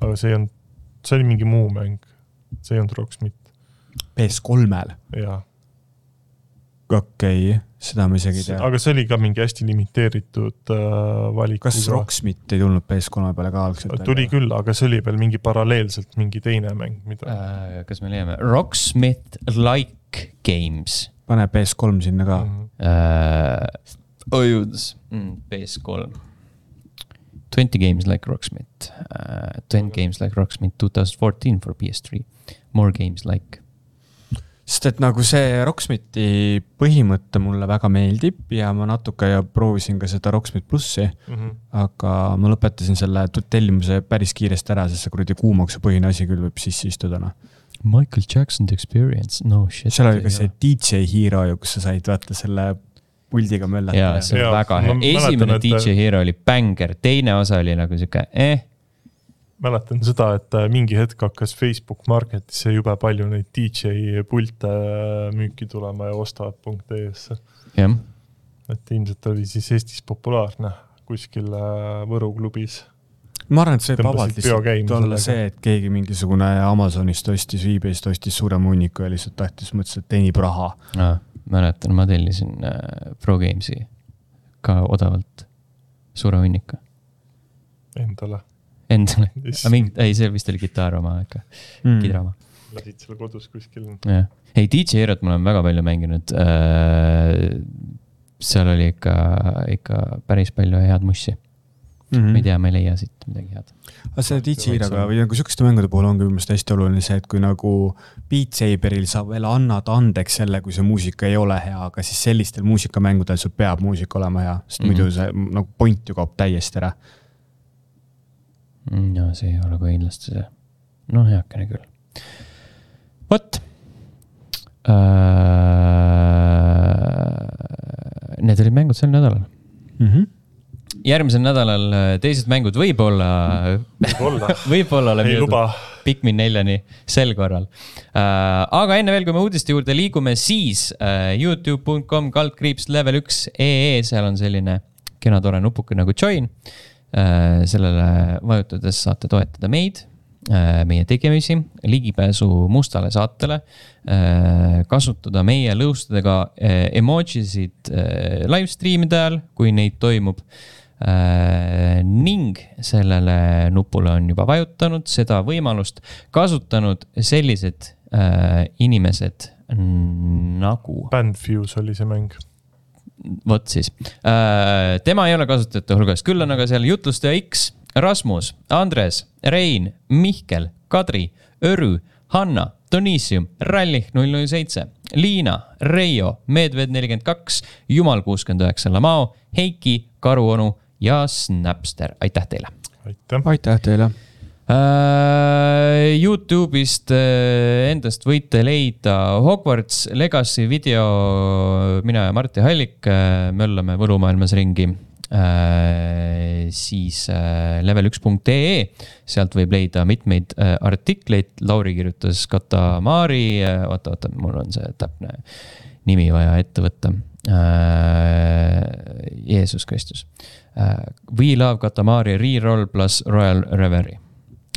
aga see ei olnud, see oli mingi muu mäng, see ei olnud Rocksmith. PS3-l? jaa. okei okay,, seda ma isegi ei tea. aga see oli ka mingi hästi limiteeritud äh, valik. kas Rocksmith ei tulnud PS3 peale ka algselt? tuli küll, aga see oli veel mingi paralleelselt mingi teine mäng, mida äh,. kas me leiame, Rocksmith Like Games. pane PS3 sinna ka mm. -hmm. Uh, Ojudes mm,, PS3. Twenty games like Rocksmith uh,, ten games like Rocksmith two thousand fourteen for PS3. More games like. Sest et nagu see Rocksmithi põhimõte mulle väga meeldib ja ma natuke ja proovisin ka seda Rocksmith plussi mm. -hmm. aga ma lõpetasin selle tellimuse päris kiiresti ära, sest see kuradi kuumaksupõhine asi küll võib sisse istuda noh. Michael Jackson's Experience, no shit. seal oli ka see DJ Hero ju, kus sa said vaata selle puldiga möllata. jaa, see on ja, väga hea, esimene mäletan, DJ Hero oli bängar, teine osa oli nagu sihuke eh. Mäletan seda, et äh, mingi hetk hakkas Facebook Marketisse jube palju neid DJ pilte äh, müüki tulema ja ostavad.ee-sse. jah. et ilmselt oli siis Eestis populaarne kuskil äh, Võru klubis ma arvan, et see võib vabalt lihtsalt olla see, et keegi mingisugune Amazonist ostis, e-Bayst ostis suurema hunniku ja lihtsalt tahtis, mõtles, et teenib raha ah mäletan, ma tellisin äh, Pro Games'i ka odavalt suure hunnika. Endale? Endale, aga mingi, ei, see vist oli kitarr oma ikka mm., kidra oma. lasid selle kodus kuskil? jah, ei DJ Hero't ma olen väga palju mänginud äh,. seal oli ikka, ikka päris palju head mussi mm. -hmm. ma ei tea, ma ei leia siit midagi head. aga selle DJ-ga või nagu sihukeste mängude puhul ongi minu meelest hästi oluline see, et kui nagu Beat Saberil sa veel annad andeks selle, kui see muusika ei ole hea, aga siis sellistel muusikamängudel sul peab muusika olema hea, sest mm -hmm. muidu see nagu point ju kaob täiesti ära. Mm, no see ei ole kindlasti see, no heakene küll. vot äh,. Need olid mängud sel nädalal mm. -hmm järgmisel nädalal äh, teised mängud võib-olla võib-olla võib-olla oleme jõudnud Pikmin neljani sel korral uh,. aga enne veel, kui me uudiste juurde liigume, siis uh, Youtube.com kaldkriips level üks ee, seal on selline kena tore nupuke nagu join uh,. Sellele vajutades saate toetada meid uh,, meie tegemisi, ligipääsu mustale saatele uh,. kasutada meie lõustadega emojisid live stream'ide ajal, kui neid toimub Äh, ning sellele nupule on juba vajutanud seda võimalust kasutanud sellised äh, inimesed nagu. Bandfuse oli see mäng. Vot siis äh,, tema ei ole kasutajate hulgas, küll on aga seal jutlustaja X, Rasmus, Andres, Rein, Mihkel, Kadri, Örü, Hanna, Donissium, Rallih null null seitse, Liina, Reio, Medved nelikümmend kaks, Jumal kuuskümmend üheksa, Lamao, Heiki, Karuonu ja Snapster, aitäh teile. aitäh. aitäh teile Youtube'ist uh, endast võite leida Hogwarts Legacy video, mina ja Martti Hallik uh, möllame võlumaailmas ringi. Siis uh, level1.ee, sealt võib leida mitmeid artikleid, Lauri kirjutas Katamari oota, oota, mul on see täpne nimi vaja ette võtta. Jeesus Kristus. Äh, We Love Katamari Reroll pluss Royal Reverie,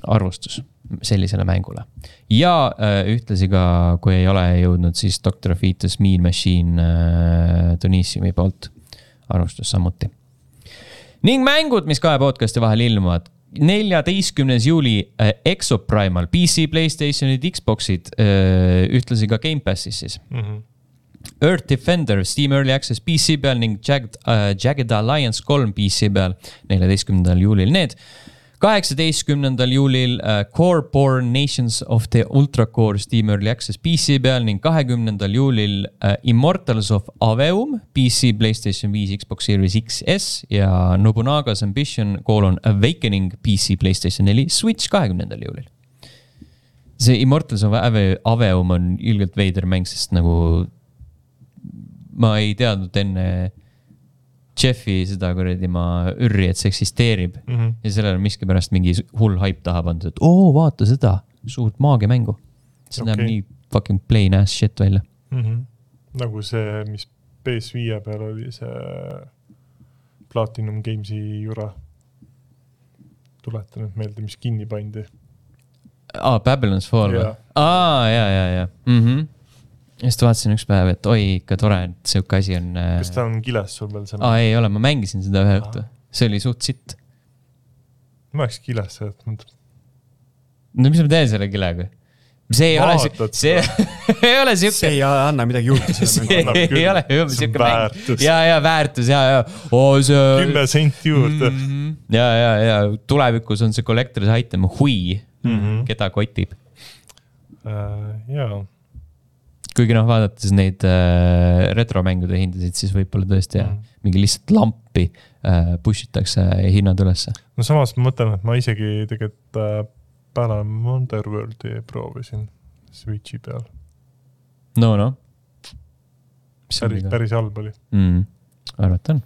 arvustus sellisele mängule. ja äh, ühtlasi ka, kui ei ole jõudnud, siis Doctor Fetus Mean Machine äh, Donissiumi poolt, arvustus samuti. ning mängud, mis kahe podcast'i vahel ilmuvad neljateistkümnes juuli äh, Exoprimal, PC, Playstationid, Xbox'id äh,, ühtlasi ka Gamepassis siis mm. -hmm Earth Defender Steam Early Access PC peal ning Jagged uh,, Jagged Alliance kolm PC peal, neljateistkümnendal juulil need. Kaheksateistkümnendal juulil uh, Core Born Nations of the Ultra Core Steam Early Access PC peal ning kahekümnendal juulil uh, Immortals of Aveum PC, Playstation viis, Xbox Series XS ja Nobunaga's Ambition colon Awakening PC, Playstation neli, Switch kahekümnendal juulil. See Immortals of Aveum on ilgelt veider mäng, sest nagu ma ei teadnud enne Jeffi seda kuradi ma ürri, et see eksisteerib mm. -hmm. ja sellele on miskipärast mingi hull haip taha pandud, et oo, vaata seda suurt maagiamängu. see okay. näeb nii fucking plain ass shit välja mm. -hmm. nagu see, mis PS5 peal oli see Platinum Games'i jura. tuleta nüüd meelde, mis kinni pandi. aa, Babylon's Fall või? aa, ja, ja, ja mm. -hmm just vaatasin üks päev, et oi, ikka tore, et sihuke asi on. Äh, kas ta on kiles sul veel see? aa, ei ole, ma mängisin seda ühe õhtu, see oli suht sitt. ma oleks kiles jätnud. no mis ma teen selle kilega? see ei Vaatad ole, see ei ole siuke. see ei anna midagi juurde. see ei ole siuke mäng. ja, ja väärtus ja, ja oh,. kümme senti juurde mm. -hmm. ja, ja, ja tulevikus on see collector's item hui mm, -hmm. keda kotib uh,. jaa kuigi noh, vaadates neid äh, retromängude hindasid, siis võib-olla tõesti jah mm., mingi lihtsalt lampi äh, push itakse hinnad ülesse. no samas ma mõtlen, et ma isegi tegelikult äh, Balan Wonderworldi proovisin Switchi peal. no noh. päris, päris halb oli mm,. arvata on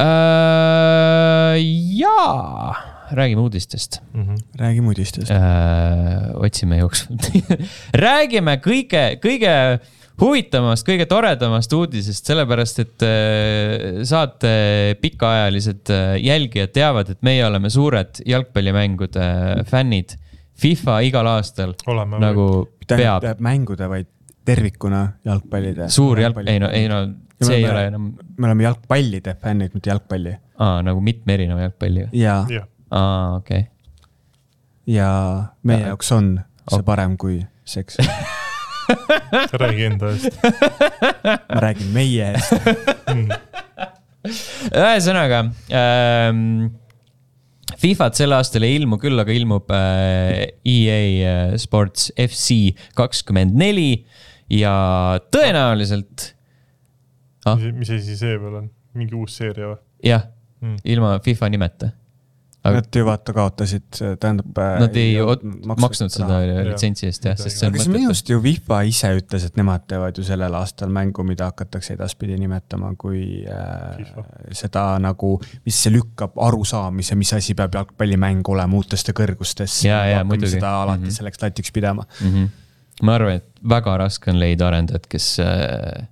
äh,. jaa räägime uudistest mm. -hmm. räägime uudistest äh,. otsime jooksvalt räägime kõige, kõige huvitavamast, kõige toredamast uudisest, sellepärast et äh, saate pikaajalised äh, jälgijad teavad, et meie oleme suured jalgpallimängude fännid. FIFA igal aastal oleme nagu või. peab. mängude, vaid tervikuna jalgpallide. suur jalg, ei no, ei no see ei ole enam. me oleme jalgpallide fännid, mitte jalgpalli. aa, nagu mitme erineva jalgpalliga. jaa ja aa, okei. Okay.. ja meie jaoks on see parem kui seks. Räägi enda eest. Ma räägin meie eest. Ühesõnaga ähm, Fifat sel aastal ei ilmu, küll aga ilmub äh, EA äh, Sports FC kakskümmend neli ja tõenäoliselt ah.. mis asi see veel on, mingi uus seeria või? jah mm., ilma FIFA nimeta Nad ju vaata kaotasid, tähendab. Nad ei, ei maksnud, maksnud seda litsentsi eest jah, sest see on. aga see minu arust ju FIFA ise ütles, et nemad teevad ju sellel aastal mängu, mida hakatakse edaspidi nimetama kui äh, seda nagu, mis lükkab arusaamise, mis asi peab jalgpallimäng olema uutesse kõrgustesse. ja, ja muidugi. seda alati mm -hmm. selleks latiks pidama mm. -hmm. ma arvan, et väga raske on leida arendajat, kes äh,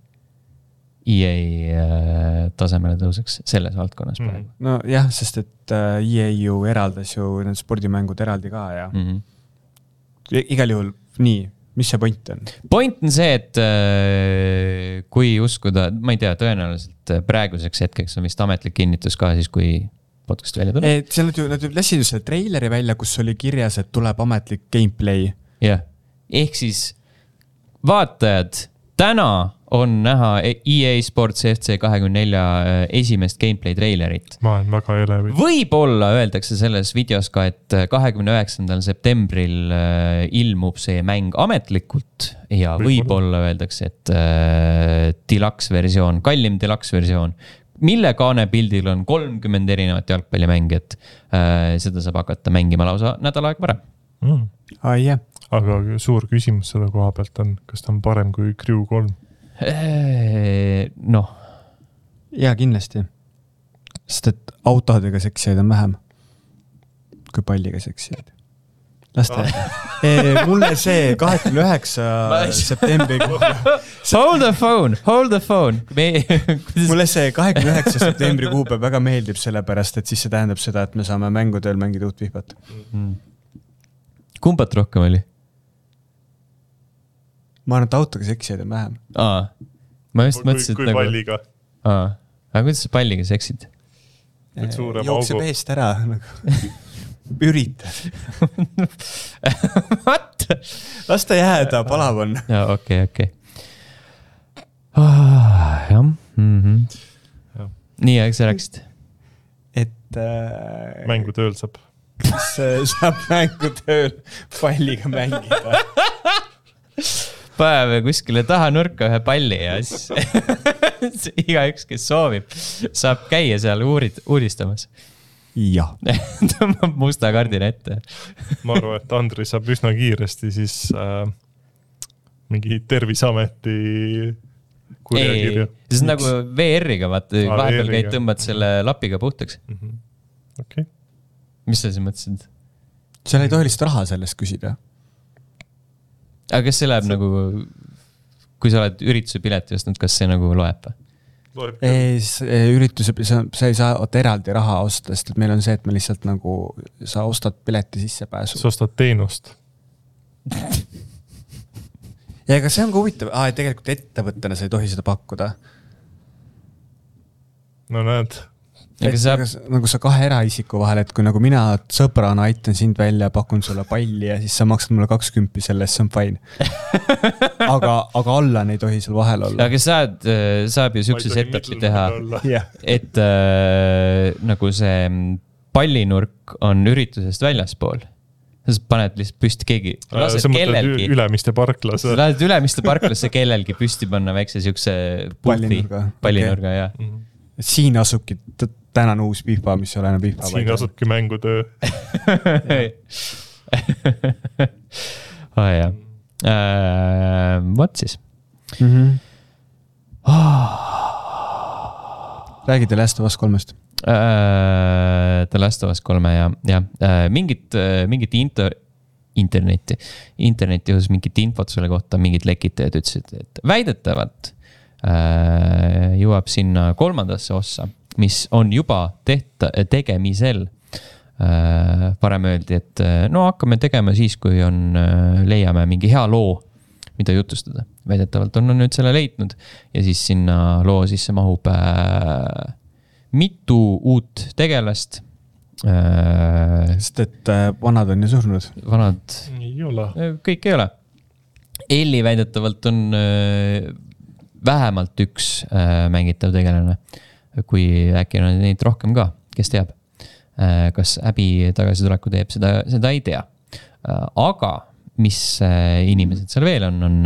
EA äh, tasemele tõuseks selles valdkonnas praegu mm. -hmm. nojah, sest et äh, EA ju eraldas ju need spordimängud eraldi ka ja mm -hmm. igal juhul nii, mis see point on? point on see, et äh, kui uskuda, ma ei tea, tõenäoliselt praeguseks hetkeks on vist ametlik kinnitus ka siis, kui podcast välja tuleb. seal nad ju, nad ju lasid ju selle treileri välja, kus oli kirjas, et tuleb ametlik gameplay. jah, ehk siis vaatajad täna on näha EA Sports FC kahekümne nelja äh, esimest gameplay treilerit. ma olen väga elevil. võib-olla öeldakse selles videos ka, et äh, kahekümne üheksandal septembril äh, ilmub see mäng ametlikult ja võib-olla võib öeldakse, et äh, deluxe versioon, kallim deluxe versioon mille kaanepildil on kolmkümmend erinevat jalgpallimängijat äh,. seda saab hakata mängima lausa nädal aega varem mm.. Ah, yeah. aga suur küsimus selle koha pealt on, kas ta on parem kui Crew kolm? Noh. jaa, kindlasti. sest et autodega seksijaid on vähem kui palliga seksijaid. las ta jääda. mulle see kahekümne üheksa septembri. Hold the phone, hold the phone mulle see kahekümne üheksa septembri kuupäev väga meeldib, sellepärast et siis see tähendab seda, et me saame mängudel mängida uut vihvat mm.. kumbat rohkem oli? Ma arvan, et autoga seksijaid on vähem. aa, ma just mõtlesin, et kui nagu. palliga. aa, aga kuidas sa palliga seksid? jookseb eest ära nagu üritad What? las ta jääda, palav on. jaa, okei okei ah,. jah mm -hmm.. nii, aga sa rääkisid? et äh,. mängutööl saab. kas saab mängutööl palliga mängida paneme kuskile taha nurka ühe palli ja siis igaüks, kes soovib, saab käia seal uurid, uudistamas. jah. Tõmbab musta kardina ette. Ma arvan, et Andri saab üsna kiiresti siis äh, mingi Terviseameti kurjakirja. see on nagu VR-iga, vaata ah,, vahepeal käid, tõmbad selle lapiga puhtaks. Mm -hmm.. okei. Okay.. mis sa siis mõtlesid? seal ei tohi lihtsalt raha selle eest küsida aga kas see läheb see... nagu, kui sa oled ürituse pileti ostnud, kas see nagu loeb või? ei, ürituse, sa, sa ei saa oota eraldi raha osta, sest et meil on see, et me lihtsalt nagu, sa ostad pileti sissepääsu. sa ostad teenust ja ega see on ka huvitav, aa, tegelikult ettevõttena sa ei tohi seda pakkuda. no näed et sa... nagu sa kahe eraisiku vahel, et kui nagu mina sõbrana aitan sind välja, pakun sulle palli ja siis sa maksad mulle kakskümmend selle eest, see on fine. aga, aga Allan ei tohi seal vahel olla. aga saad, äh, saab ju siukse setup'i teha, et äh, nagu see pallinurk on üritusest väljaspool sa paned lihtsalt püsti keegi. sa mõtled Ülemiste parklas? sa lähed Ülemiste parklasse kellelgi püsti panna väikse siukse. pallinurga. pallinurga okay., jah mm. -hmm. siin asubki tänane uus FIFA, mis ei ole enam FIFA. siin asubki mängutöö aa jah äh,, vot siis mm. -hmm. Räägi The Last of Us kolmest äh,. The Last of Us kolme ja, jah äh,, mingit äh,, mingit into, internetti, interneti osas mingit infot selle kohta, mingid lekitajad ütlesid, et väidetavalt äh, jõuab sinna kolmandasse ossa mis on juba tehta, tegemisel äh,. varem öeldi, et äh, no hakkame tegema siis, kui on äh,, leiame mingi hea loo, mida jutustada. väidetavalt on nad nüüd selle leidnud ja siis sinna loo sisse mahub äh, mitu uut tegelast äh,. sest et äh, vanad on ju surnud. vanad. ei ole. Kõik ei ole. Elli väidetavalt on äh, vähemalt üks mängitav tegelane kui äkki on neid rohkem ka, kes teab. Äh, kas häbi tagasituleku teeb, seda, seda ei tea. Äh, aga mis äh, inimesed seal veel on, on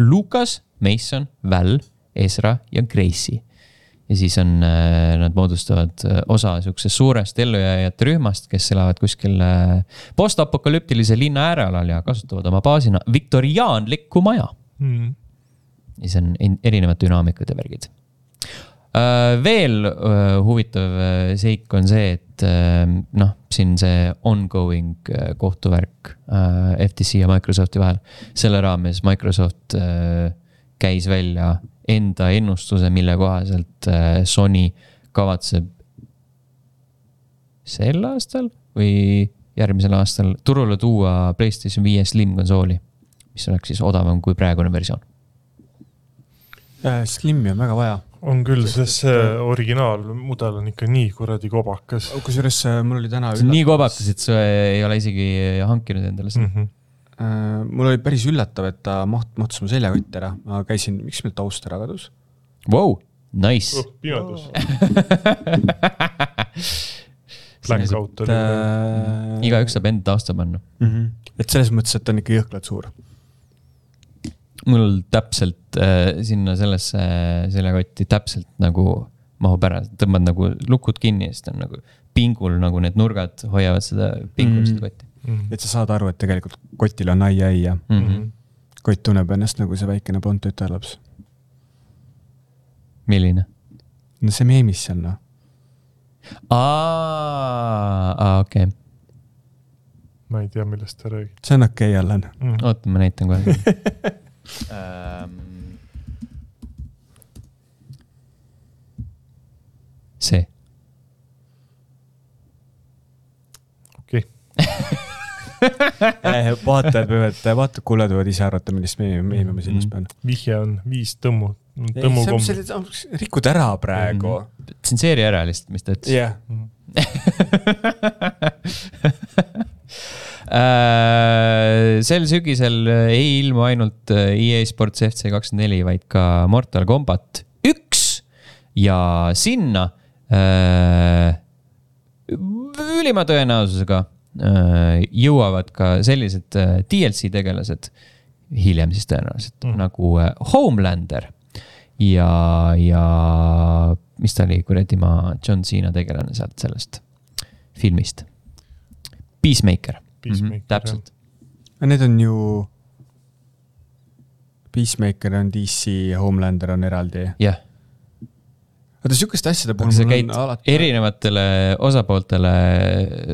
Lukas, Mason, Val, Ezra ja Gracie. ja siis on, nad moodustavad osa sihukesest suurest ellujääjate rühmast, kes elavad kuskil postapokalüptilise linna äärealal ja kasutavad oma baasina viktoriaanlikku maja mm.. ja see on erinevad dünaamikad ja värgid veel äh, huvitav äh, seik on see, et noh, siin see ongoing kohtuvärk FTC ja Microsofti vahel. selle raames Microsoft käis välja enda ennustuse, mille kohaselt Sony kavatseb sel aastal või järgmisel aastal turule tuua Playstation viie Slim konsooli, mis oleks siis odavam kui praegune versioon. Slimi on väga vaja on küll, sest see originaalmudel on ikka nii kuradi kobakas. kusjuures äh, mul oli täna. see on nii kobakas, et sa ei ole isegi hankinud endale seda mm. -hmm. Mul oli päris üllatav, et ta maht-, mahtus mu seljakotti ära, ma käisin, miks meil taust ära kadus wow,? Nice oh,. pimedus Blank out oli uh.... igaüks saab enda tausta panna mm. -hmm. et selles mõttes, et ta on ikka jõhkralt suur mul täpselt äh, sinna sellesse seljakotti täpselt nagu mahub ära, tõmbad nagu lukud kinni ja siis ta on nagu pingul nagu need nurgad hoiavad seda pingul mm. seda kotti mm. -hmm. et sa saad aru, et tegelikult kotil on ai ai ja mm -hmm. kott tunneb ennast nagu see väikene blond tütarlaps. milline? no see meemis seal noh. aa, okei okay. ma ei tea, millest sa räägid. see on okei okay,, Allan mm.. oota, ma näitan kohe ähm, see. okei okay. vaatajad võivad, vaatajad-kuulajad võivad ise arvata, millist meemi, meemi ma silmas pean. vihje on viis tõmmu, tõmmukomb. rikud ära praegu mm. -hmm. tsenseeri ära lihtsalt, mis ta ütles. jah Äh, sel sügisel ei ilmu ainult äh, EA Sports FC kakskümmend neli, vaid ka Mortal Combat üks ja sinna äh, ülima tõenäosusega äh, jõuavad ka sellised äh, DLC tegelased, hiljem siis tõenäoliselt mm. nagu äh, Homelander ja, ja mis ta oli, kuradi ma, John Cena tegelane sealt sellest filmist. Peacemaker Peacemaker mm. -hmm, täpselt. Need on ju, Peacemaker on DC, Homelander on eraldi. jah yeah. vaata sihukeste asjade puhul. sa käid alati... erinevatele osapooltele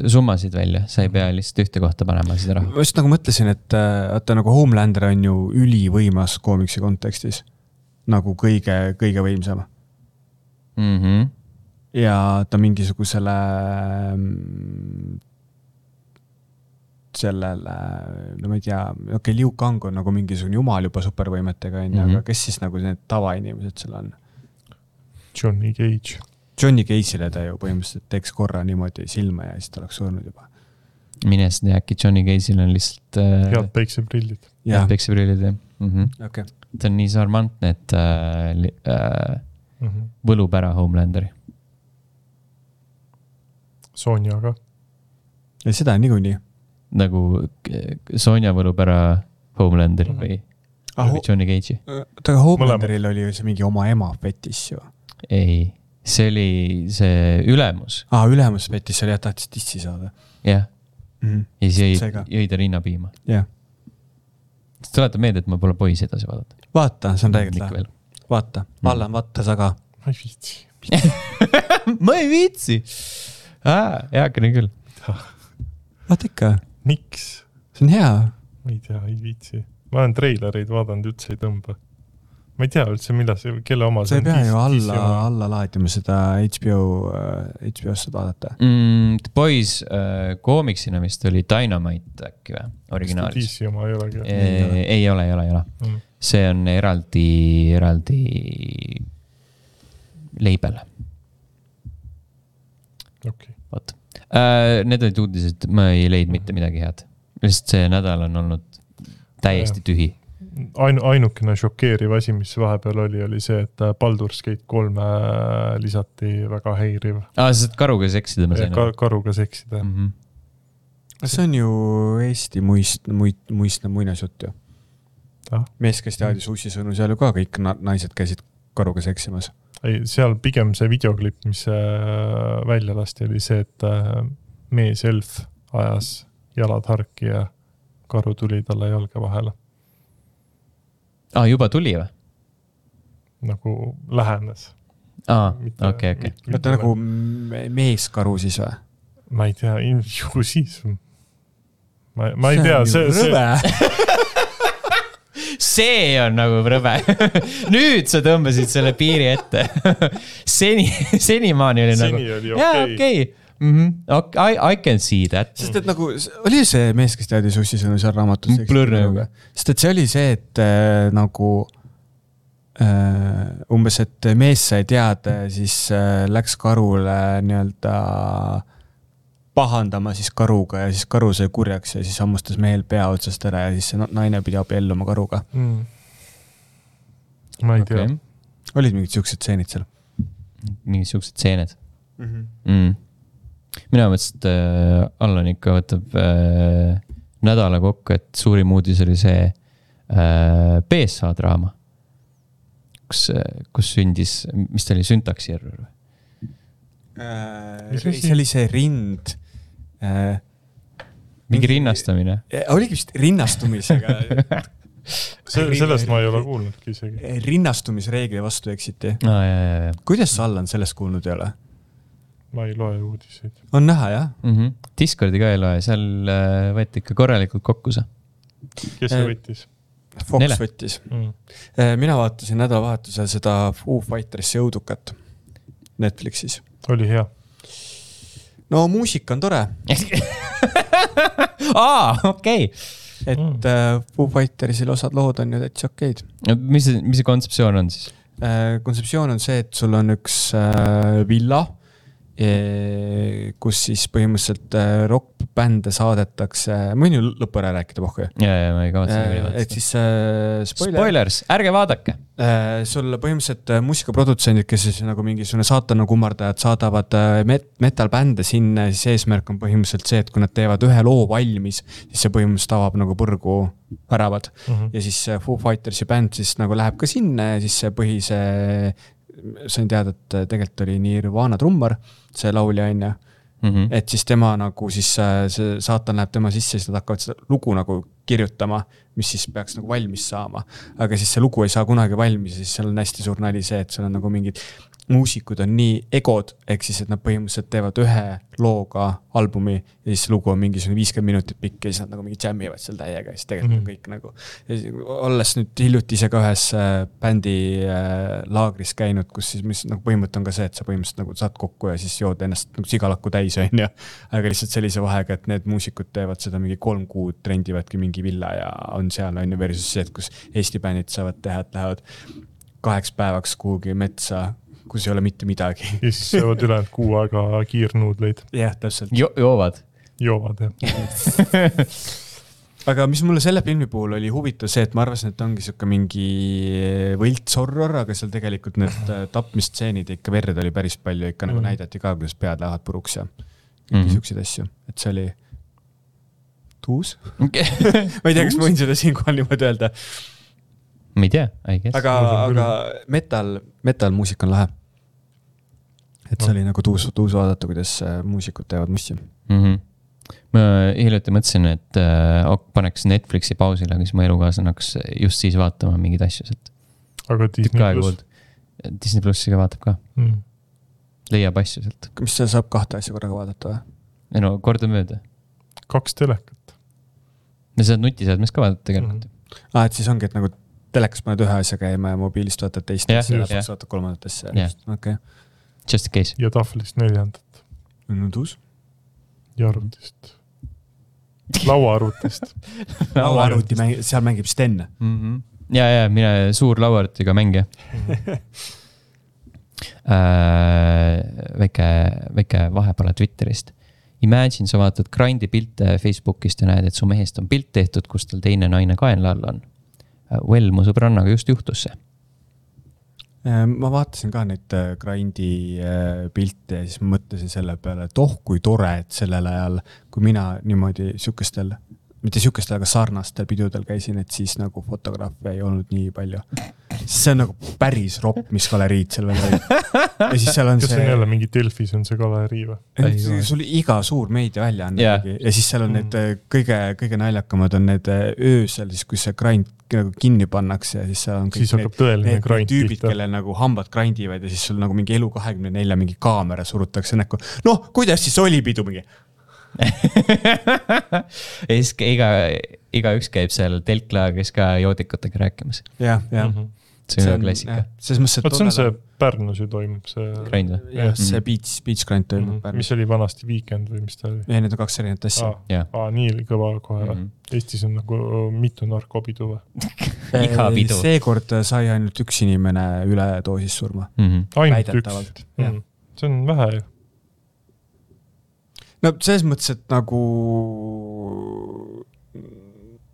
summasid välja, sa ei pea lihtsalt ühte kohta panema seda raha. ma just nagu mõtlesin, et äh, vaata nagu Homelander on ju ülivõimas koomiksi kontekstis. nagu kõige, kõige võimsam mm. -hmm. ja ta mingisugusele mm, sellele, no ma ei tea, okei okay,, Liu Kang on nagu mingisugune jumal juba supervõimetega, onju, aga mhm. kes siis nagu need tavainimesed seal on? Johnny Cage. Johnny Cage'ile ta ju põhimõtteliselt teeks korra niimoodi silma ja siis ta oleks surnud juba. mine sa tea, äkki Johnny Cage'il on lihtsalt äh.... head päikseprillid. head päikseprillid jah mm -hmm.. Okay. ta on nii charmantne, et äh, äh, mm -hmm. võlub ära Homelanderi. Sonja ka. seda niikuinii nagu Sonja võlub ära Homelanderi või ah, ho Johnny Cage'i. oota, aga Homelanderil oli ju see mingi oma ema fetis ju. ei, see oli see ülemus. aa, ülemus fetis, see oli jah, tahtis dissi saada. jah mm. -hmm. ja siis jõi, jõi ta rinnapiima. jah. siis tuletab meelde, et ma pole poisi edasi vaadata. vaata, see on tegelikult lahe. vaata, Allan mm., vaata sa ka. ma ei viitsi ma ei viitsi. heakene küll. vaata ikka miks? see on hea. ma ei tea, ei viitsi. ma olen treilereid vaadanud, üldse ei tõmba. ma ei tea üldse, millal see, kelle oma sa ei pea ju alla, alla laadima seda HBO, HBO-st saad vaadata mm,. The Boys äh, koomiksina vist oli Dynamite äkki või, originaalis? DC oma ei olegi? ei ole, ei ole, ei ole mm.. see on eraldi, eraldi label. okei okay.. Äh,. Need olid uudised, ma ei leidnud mitte midagi head. lihtsalt see nädal on olnud täiesti tühi. ainu-, ainukene šokeeriv asi, mis vahepeal oli, oli see, et Baldur's Gate kolme lisati väga häiriv. aa, sa saad karuga seksida, ma sain aru. karuga seksida mm. -hmm see on ju Eesti muist, muid, muistne muinasjutt ju ah.. mees, kes teadis ussisõnu, seal ju ka kõik naised käisid karuga seksimas ei, seal pigem see videoklipp, mis äh, välja lasti, oli see, et äh, mees elf ajas jalad harki ja karu tuli talle jalge vahele. aa, juba tuli või? nagu lähenes. aa, okei, okei. oota, nagu meeskaru siis või? ma ei tea, ju siis. ma, ma ei tea, see, see see on nagu rõve nüüd sa tõmbasid selle piiri ette seni, senimaani oli Seni nagu. oli jaa, okei. okei. Mhm. I, I can see that. sest et nagu oli see mees, kes teadis ussisõnu seal raamatus. Sest et see oli see, et äh, nagu äh, umbes, et mees sai teada ja siis äh, läks karule nii-öelda pahandama siis karuga ja siis karu sai kurjaks ja siis hammustas mehel pea otsast ära ja siis see na- naine pidi abielluma karuga. mm. ma ei tea okay. olid mingid siuksed stseenid seal mingid siuksed stseened mm? -hmm. mm.. mina mõtlesin, et äh, Allan ikka võtab äh, nädala kokku, et suurim uudis oli see äh, BSA draama. kus, kus sündis, mis ta oli, süntaksierror või? Mis äh,. see oli see rind äh,. mingi rinnastamine. oligi vist rinnastumisega see, sellest ma ei ole kuulnudki isegi. rinnastumisreegli vastu eksiti. ja, ja kuidas sa, Allan, sellest kuulnud ei ole? ma ei loe uudiseid. on näha, jah? mm. -hmm. Discordi ka ei loe, seal äh, võeti ikka korralikult kokku see. kes see võttis Fox Nele. võttis. mm.? mina vaatasin nädalavahetusel seda Foo Fightersi õudukat Netflixis. oli hea. No muusika on tore, aa, okei. et Mm. mm. Foo Fightersil osad lood on ju täitsa okeid. mis see, mis see kontseptsioon on siis? kontseptsioon on see, et sul on üks äh, villa, kus siis põhimõtteliselt äh, rokkbände saadetakse, ma võin ju lõppu ära rääkida, pohhu ja, ja ma ei kavatse niikuinii et siis äh, spoiler, Spoilers, ärge vaadake. Äh, sul põhimõtteliselt äh, muusikaprodutsendid, kes siis nagu mingisugune saatana kummardajad saadavad äh, met-, metal-bände sinna, siis eesmärk on põhimõtteliselt see, et kui nad teevad ühe loo valmis, siis see põhimõtteliselt avab nagu põrgu väravad. Mhm. ja siis äh, Foo Fightersi bänd siis nagu läheb ka sinna ja siis see põhise, sain teada, et äh, tegelikult oli Nirvana trummar, see laulja on ju Mhm. et siis tema nagu siis äh, see saatan läheb tema sisse siis nad hakkavad seda lugu nagu kirjutama, mis siis peaks nagu valmis saama. aga siis see lugu ei saa kunagi valmis ja siis seal on hästi suur nali see, et seal on nagu mingid muusikud on nii egod, ehk siis, et nad põhimõtteliselt teevad ühe looga albumi ja siis lugu on mingisugune viiskümmend minutit pikk ja siis nad nagu mingi jam ivad seal täiega ja siis tegelikult mm. -hmm. kõik nagu. olles nüüd hiljuti ise ka ühes äh, bändi äh, laagris käinud, kus siis, mis nagu põhimõte on ka see, et sa põhimõtteliselt nagu saad kokku ja siis jood ennast nagu sigalakku täis, on ju. aga lihtsalt sellise vahega, et need muusikud teevad seda mingi kolm kuud, rendivadki mingi villa ja on seal on ju versus see, et kus Eesti bändid saavad teha, et lähevad kaheks päevaks kuhugi metsa, kus ei ole mitte midagi. ja siis söövad ülejäänud kuu aega kiirnuudleid, jah, täpselt. Jo-, joovad. joovad jah. aga mis mulle selle filmi puhul oli huvitav see, et ma arvasin, et ongi sihuke mingi võlts horror, aga seal tegelikult need äh, tapmisstseenid ja ikka verd oli päris palju, ikka nagu Mm. näidati ka, kuidas pead lähevad puruks ja kõiki Mhm. siukseid asju, et see oli tuus. ma ei tea, kas ma võin seda siinkohal niimoodi öelda, ma ei tea, I guess. aga, aga metal, metal-muusika on lahe. Et see No. oli nagu tuus, tuus vaadata, kuidas äh, muusikud teevad mussi. mm. -hmm. ma hiljuti mõtlesin, et äh, ok, paneks Netflixi pausile, aga siis mu elukaaslane hakkas just siis vaatama mingeid asju sealt. aga Disney pluss. Disney plussi ka vaatab ka, mm.. leiab asju sealt. mis seal saab kahte asja korraga vaadata või? ei no kordamööda. kaks telekat. ja saad nutiseadmes ka vaadata tegelikult. aa, et siis ongi, et nagu telekas paned ühe asja käima ja mobiilist vaatad teist asja ja lõpuks vaatad kolmandat asja okei, Just in case. ja tahvlist neljandat no tuus. ja arvutist. lauaarvutist. lauaarvuti mäng, seal mängib Sten. mm. -hmm. ja, ja mina suur lauaarvutiga mängija äh,. väike, väike vahepala Twitterist. Imagine, sa vaatad grind'i pilte Facebookist ja näed, et su mehest on pilt tehtud, kus tal teine naine kaenla all on. Well, mu sõbrannaga just juhtus see. Äh, ma vaatasin ka neid äh, Grindi äh, pilte ja siis mõtlesin selle peale, et oh kui tore, et sellel ajal, kui mina niimoodi sihukestel mitte sihukestel, aga sarnastel pidudel käisin, et siis nagu fotograafe ei olnud nii palju. see on nagu päris ropp, mis galeriid seal veel olid. ja siis seal on kas see. see on jälle mingi Delfis on see galerii või? sul iga suur meediaväljaanne Yeah. ja siis seal on need äh, kõige, kõige naljakamad on need äh, öösel, siis kui see grind nagu kinni pannakse ja siis seal on kõik siis hakkab tõeline need grind tüübid, pihta. kellel nagu hambad grindivad ja siis sul nagu mingi elu kahekümne nelja mingi kaamera surutakse näkku. noh, kuidas siis oli pidu mingi? ja siis iga, igaüks käib seal telklaagris ka joodikutega rääkimas. jah, jah mm. -hmm. see on klassika. selles mõttes, et vot see on see Pärnus ju toimub see. Grind või? jah, see Mhm. beach, beach grind toimub mis Pärnus. oli vanasti Weekend või mis ta oli? ei, need on kaks erinevat asja aa, jah. aa, nii kõva kohe või Mhm.? Eestis on nagu mitu narkopidu või? iga pidu. seekord sai ainult üks inimene üledoosis surma. Mhm. ainult üks mm.. see on vähe ju. No selles mõttes, et nagu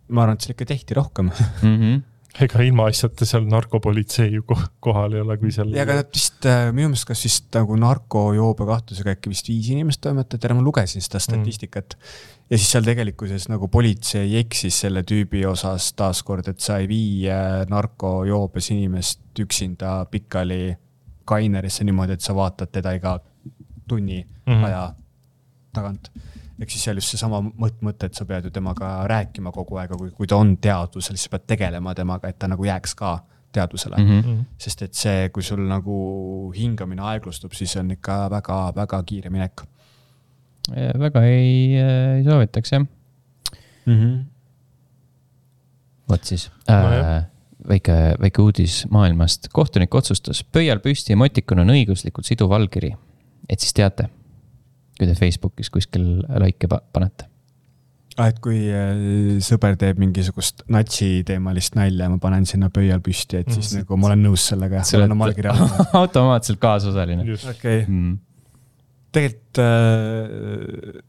ma arvan, et seal ikka tehti rohkem. Mhm. ega ilmaasjata seal narkopolitsei ju ko- kohal ei ole, kui seal. ja aga nad vist äh, minu meelest, kas vist nagu narkojoobe kahtlusega äkki vist viis inimest toimetati ära, ma lugesin seda statistikat mm.. ja siis seal tegelikkuses nagu politsei eksis selle tüübi osas taaskord, et sa ei vii narkojoobes inimest üksinda pikali kainerisse niimoodi, et sa vaatad teda iga tunni mm. -hmm. aja tagant. ehk siis seal just seesama mõt-, mõte, et sa pead ju temaga rääkima kogu aeg, kui, kui ta on teadvusel, siis sa pead tegelema temaga, et ta nagu jääks ka teadvusele mm. -hmm sest et see, kui sul nagu hingamine aeglustub, siis on ikka väga-väga kiire minek väga ei, ei soovitaks jah. mm. -hmm. vot siis Nojah. äh,. väike, väike uudis maailmast. kohtunik otsustas, pöial püsti emotikon on õiguslikult siduv allkiri. et siis teate, kui te Facebookis kuskil like'e pa- panete. ah,. et kui äh, sõber teeb mingisugust natsi-teemalist nalja ja ma panen sinna pöial püsti, et siis Mm. nagu ma olen nõus sellega, ma olen oma allkirja andnud. automaatselt kaasosaline just, okei, mm.. tegelikult äh,.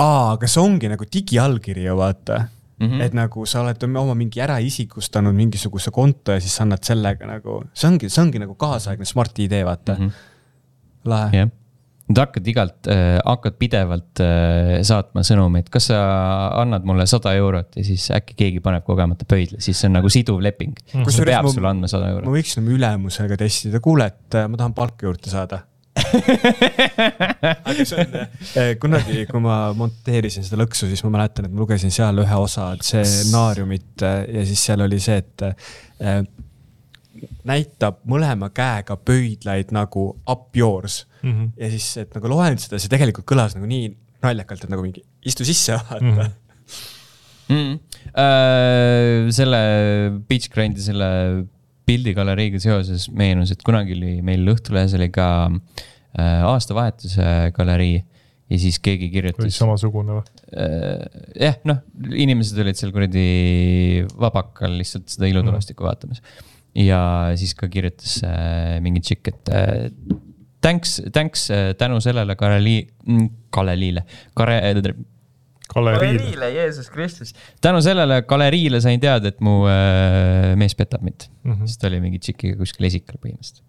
aa, aga see ongi nagu digiallkiri ju vaata Mm mm., et nagu sa oled oma mingi äraisiklustanud mingisuguse konto ja siis sa annad sellega nagu, see ongi, see ongi nagu kaasaegne Smart ID, vaata mm, -hmm. -hmm. lahe. jah, nad hakkad igalt äh,, hakkad pidevalt äh, saatma sõnumeid, kas sa annad mulle sada eurot ja siis äkki keegi paneb kogemata pöidla, siis see on nagu siduv leping mm. -hmm. Kusjuures peab ma- sulle andma sada ma eurot. võiksin oma ülemusega testida, kuule, et äh, ma tahan palka juurde saada. aga see on, kunagi, kui ma monteerisin seda lõksu, siis ma mäletan, et ma lugesin seal ühe osa stsenaariumit äh, ja siis seal oli see, et äh, näitab mõlema käega pöidlaid nagu up yours mm. -hmm. ja siis, et nagu loen seda, see tegelikult kõlas nagu nii naljakalt, et nagu mingi istu sisse, vaata mm. Mhm. -hmm. Mm. Äh, selle Beach Grindi selle pildigaleriiga seoses meenus, et kunagi oli meil Õhtulehes oli ka äh, aastavahetuse galerii ja siis keegi või kirjutas, samasugune või? jah, noh, inimesed olid seal kuradi vabakal lihtsalt seda ilutulestikku vaatamas. ja siis ka kirjutas äh, mingi tšikk, et äh, thanks, thanks äh, tänu sellele Kareli-, Kaleliile, Kare-, galeriile. Jeesus Kristus. tänu sellele galeriile sain teada, et mu äh, mees petab mind mm. -hmm. sest ta oli mingi tšikiga kuskil esikal põhimõtteliselt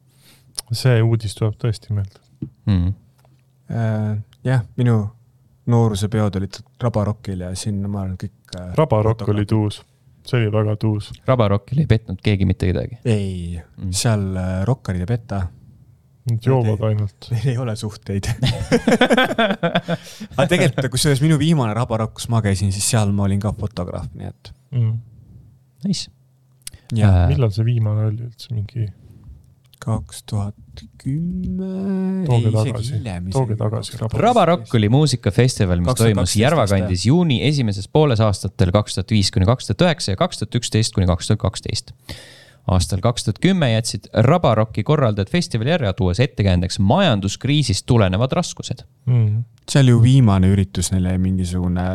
see uudis tuleb tõesti meelde. mm. -hmm. Äh, jah, minu noorusepeod olid Rabarockil ja sinna ma olen kõik. Rabarokk oli tuus, see oli väga tuus. Rabarockil ei petnud keegi mitte kedagi. ei Mm. mm., seal äh, rokkarid ei peta, Nad joovad ainult. neil ei ole suhteid. aga tegelikult, kusjuures minu viimane Rabarokk, kus ma käisin, siis seal ma olin ka fotograaf, nii et. Mm. Nice. ja Äh, millal see viimane oli üldse, mingi, kaks tuhat kümme. tooge tagasi, tooge tagasi. Rabarock oli muusikafestival, mis 2012 toimus Järvakandis juuni esimeses pooles aastatel kaks tuhat viis kuni kaks tuhat üheksa ja kaks tuhat üksteist kuni kaks tuhat kaksteist. Aastal kaks tuhat kümme jätsid Rabarocki korraldajad festivali ära, tuues ettekäändeks majanduskriisist tulenevad raskused. Mm. see oli ju viimane üritus neile mingisugune,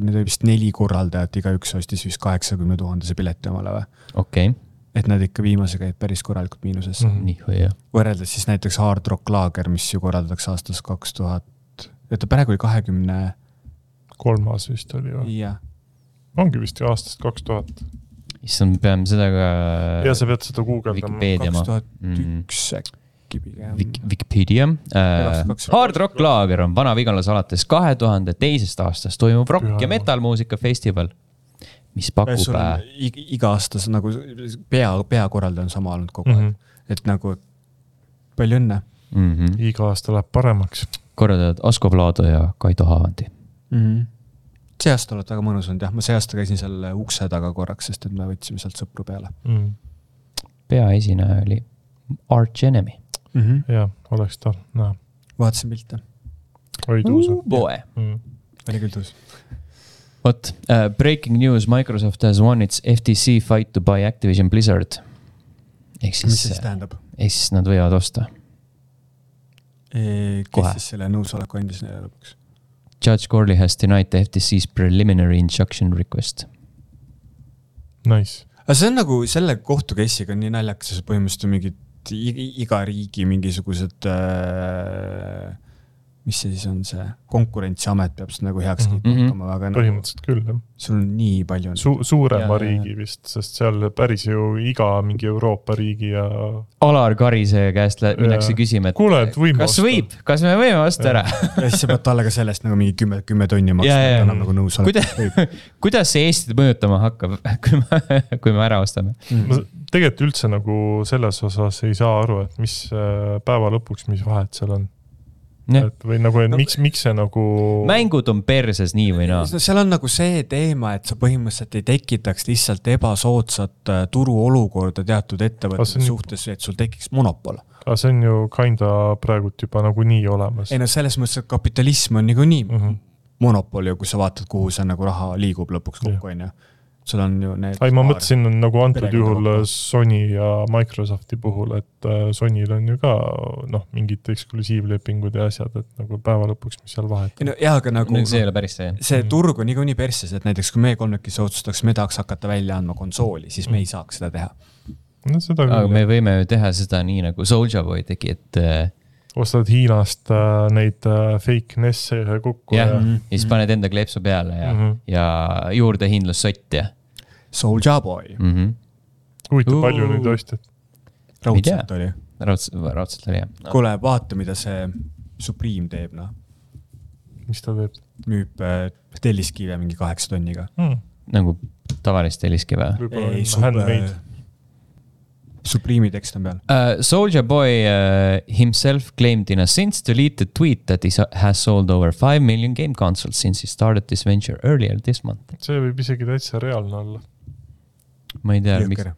need oli vist neli korraldajat, igaüks ostis vist kaheksakümne tuhandese pileti omale või? okei okay., et nad ikka viimasega jäid päris korralikult miinusesse mm.. Mhm. nii või jah. võrreldes siis näiteks Hard Rock Laager, mis ju korraldatakse aastast kaks tuhat, oota praegu oli kahekümne kolmas vist oli või? ja ongi vist ju aastast kaks tuhat. issand, peame seda ka. ja sa pead seda guugeldama. Vikipeedia kaks tuhat mm.. üks äkki. Viki pigem Vik-, Vikipedia äh,. Hard Rock Laager on Vana-Vigalas alates kahe tuhande teisest aastast toimuv rock Püha ja metal-muusika festival, mis pakub sul on äh, ig- iga-aastase nagu pea, peakorraldaja on sama olnud kogu mm. aeg, -hmm. et nagu palju õnne mm -hmm, iga aasta läheb paremaks. korraldajad Asko Vlado ja Kaido Haavandi. mm. -hmm. See aasta oled väga mõnus olnud jah, ma see aasta käisin seal ukse taga korraks, sest et me võtsime sealt sõpru peale Mm. peaesineja oli Arch Enemy mm. -hmm. ja oleks tal näha, vaatasin pilte, oli tuus uh,. boy. Mm. oli küll tuus. vot uh,, breaking news, Microsoft has won its FTC fight to buy Activision Blizzard. ehk mis see siis siis, tähendab? ehk siis nad võivad osta. kes Kohe. siis selle nõusoleku andis neile lõpuks? Judge Corley has denied the FTC's preliminary injunction request. Nice, aga see on nagu selle kohtu case'iga on nii naljakas, see põhimõtteliselt on mingid iga riigi mingisugused äh,, mis see siis on see, konkurentsiamet peab seda nagu heaks Mhm. kiitma Mhm. hakkama, aga nagu, põhimõtteliselt küll jah sul on nii palju Su. suurema Ja- riigi vist, sest seal päris ju iga mingi Euroopa riigi ja Alar Karise käest minnakse küsima, et Kuule, et võime kas osta. võib, kas me võime osta ära? ja siis sa pead talle ka sellest nagu mingi kümme, kümme tonni maksma, et ta annab nagu nõusoleku Kuida-. kuidas see Eestit mõjutama hakkab, kui me, kui me ära ostame? ma tegelikult üldse nagu selles osas ei saa aru, et mis äh, päeva lõpuks, mis vahet seal on. Jah. et või nagu, et No- miks, miks see nagu. mängud on perses nii või naa. no seal on nagu see teema, et sa põhimõtteliselt ei tekitaks lihtsalt ebasoodsat äh, turuolukorda teatud ettevõtete on- suhtes, et sul tekiks monopol. aga see on ju kinda praegult juba nagunii olemas ei. no selles mõttes, et kapitalism on niikuinii mm. -hmm. monopol ju, kui sa vaatad, kuhu see nagu raha liigub lõpuks kokku, onju. Sul on ju need. ei, ma mõtlesin nagu antud juhul kokku. Sony ja Microsofti puhul, et äh, Sonyl on ju ka noh, mingid eksklusiivlepingud ja asjad, et nagu päeva lõpuks, mis seal vahet ei no jaa, aga nagu see ei ole päris see. see Mhm. turg on niikuinii persses, et näiteks kui me kolmekesi otsustaks, me tahaks hakata välja andma konsooli, siis me ei saaks seda teha. no seda aga küll me, võime ju teha seda nii nagu Soulja Boy tegi, et äh, ostad Hiinast äh, neid äh, fake NES-e ühe kokku jah ja, Mhm. ja siis paned enda kleepsu peale ja mm, Mhm. -hmm. ja juurdehindlussott ja Soulja Boy, mm. -hmm. huvitav, palju neid ostjaid. raudselt oli. raudselt, raudselt oli hea no.. kuule, vaata, mida see Supreme teeb, noh. mis ta teeb müüb äh, telliskive mingi kaheksa tonniga. hmm.? nagu tavalist võib-olla ei, on handmade. Supreme'i tekst on peal. uh,. Soulja Boy uh, himself claimed in a since deleted tweet that he has sold over five million game consoles since he started this venture earlier this month. see võib isegi täitsa reaalne olla. ma ei tea, miks,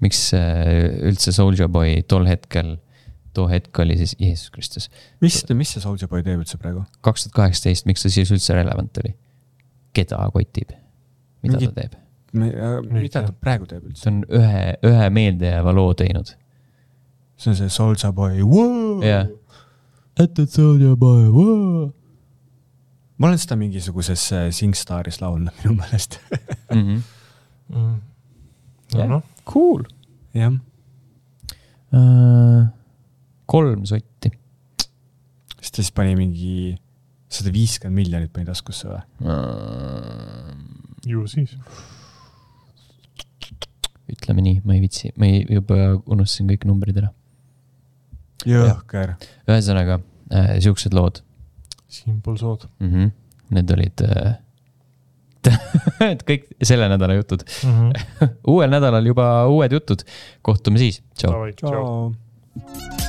miks uh, üldse Soulja Boy tol hetkel, too hetk oli siis Jeesus Kristus, mis, mis see Soulja Boy teeb üldse praegu? kaks tuhat kaheksateist, miks ta siis üldse relevant oli? keda kotib? mida Mingi- ta teeb? Mida ta praegu teeb üldse? ta on ühe, ühe meeldejääva loo teinud. see on see Soulja Boy, jah. et, et Soulja Boy, ma olen seda mingisuguses äh, SingStaris laulnud minu meelest. Mhm. Mm. no Jah. noh, Cool. jah, Äh, kolm sotti. siis ta siis pani mingi sada viiskümmend miljonit pani taskusse või? ju siis. Ütleme nii, ma ei viitsi, ma ei, juba unustasin kõik numbrid ära. jõhker. ühesõnaga äh, siuksed lood Siim-Pool Sood mm. -hmm. Need olid äh, et kõik selle nädala jutud. mm. -hmm. uuel nädalal juba uued jutud. kohtume siis, tšau. tšau.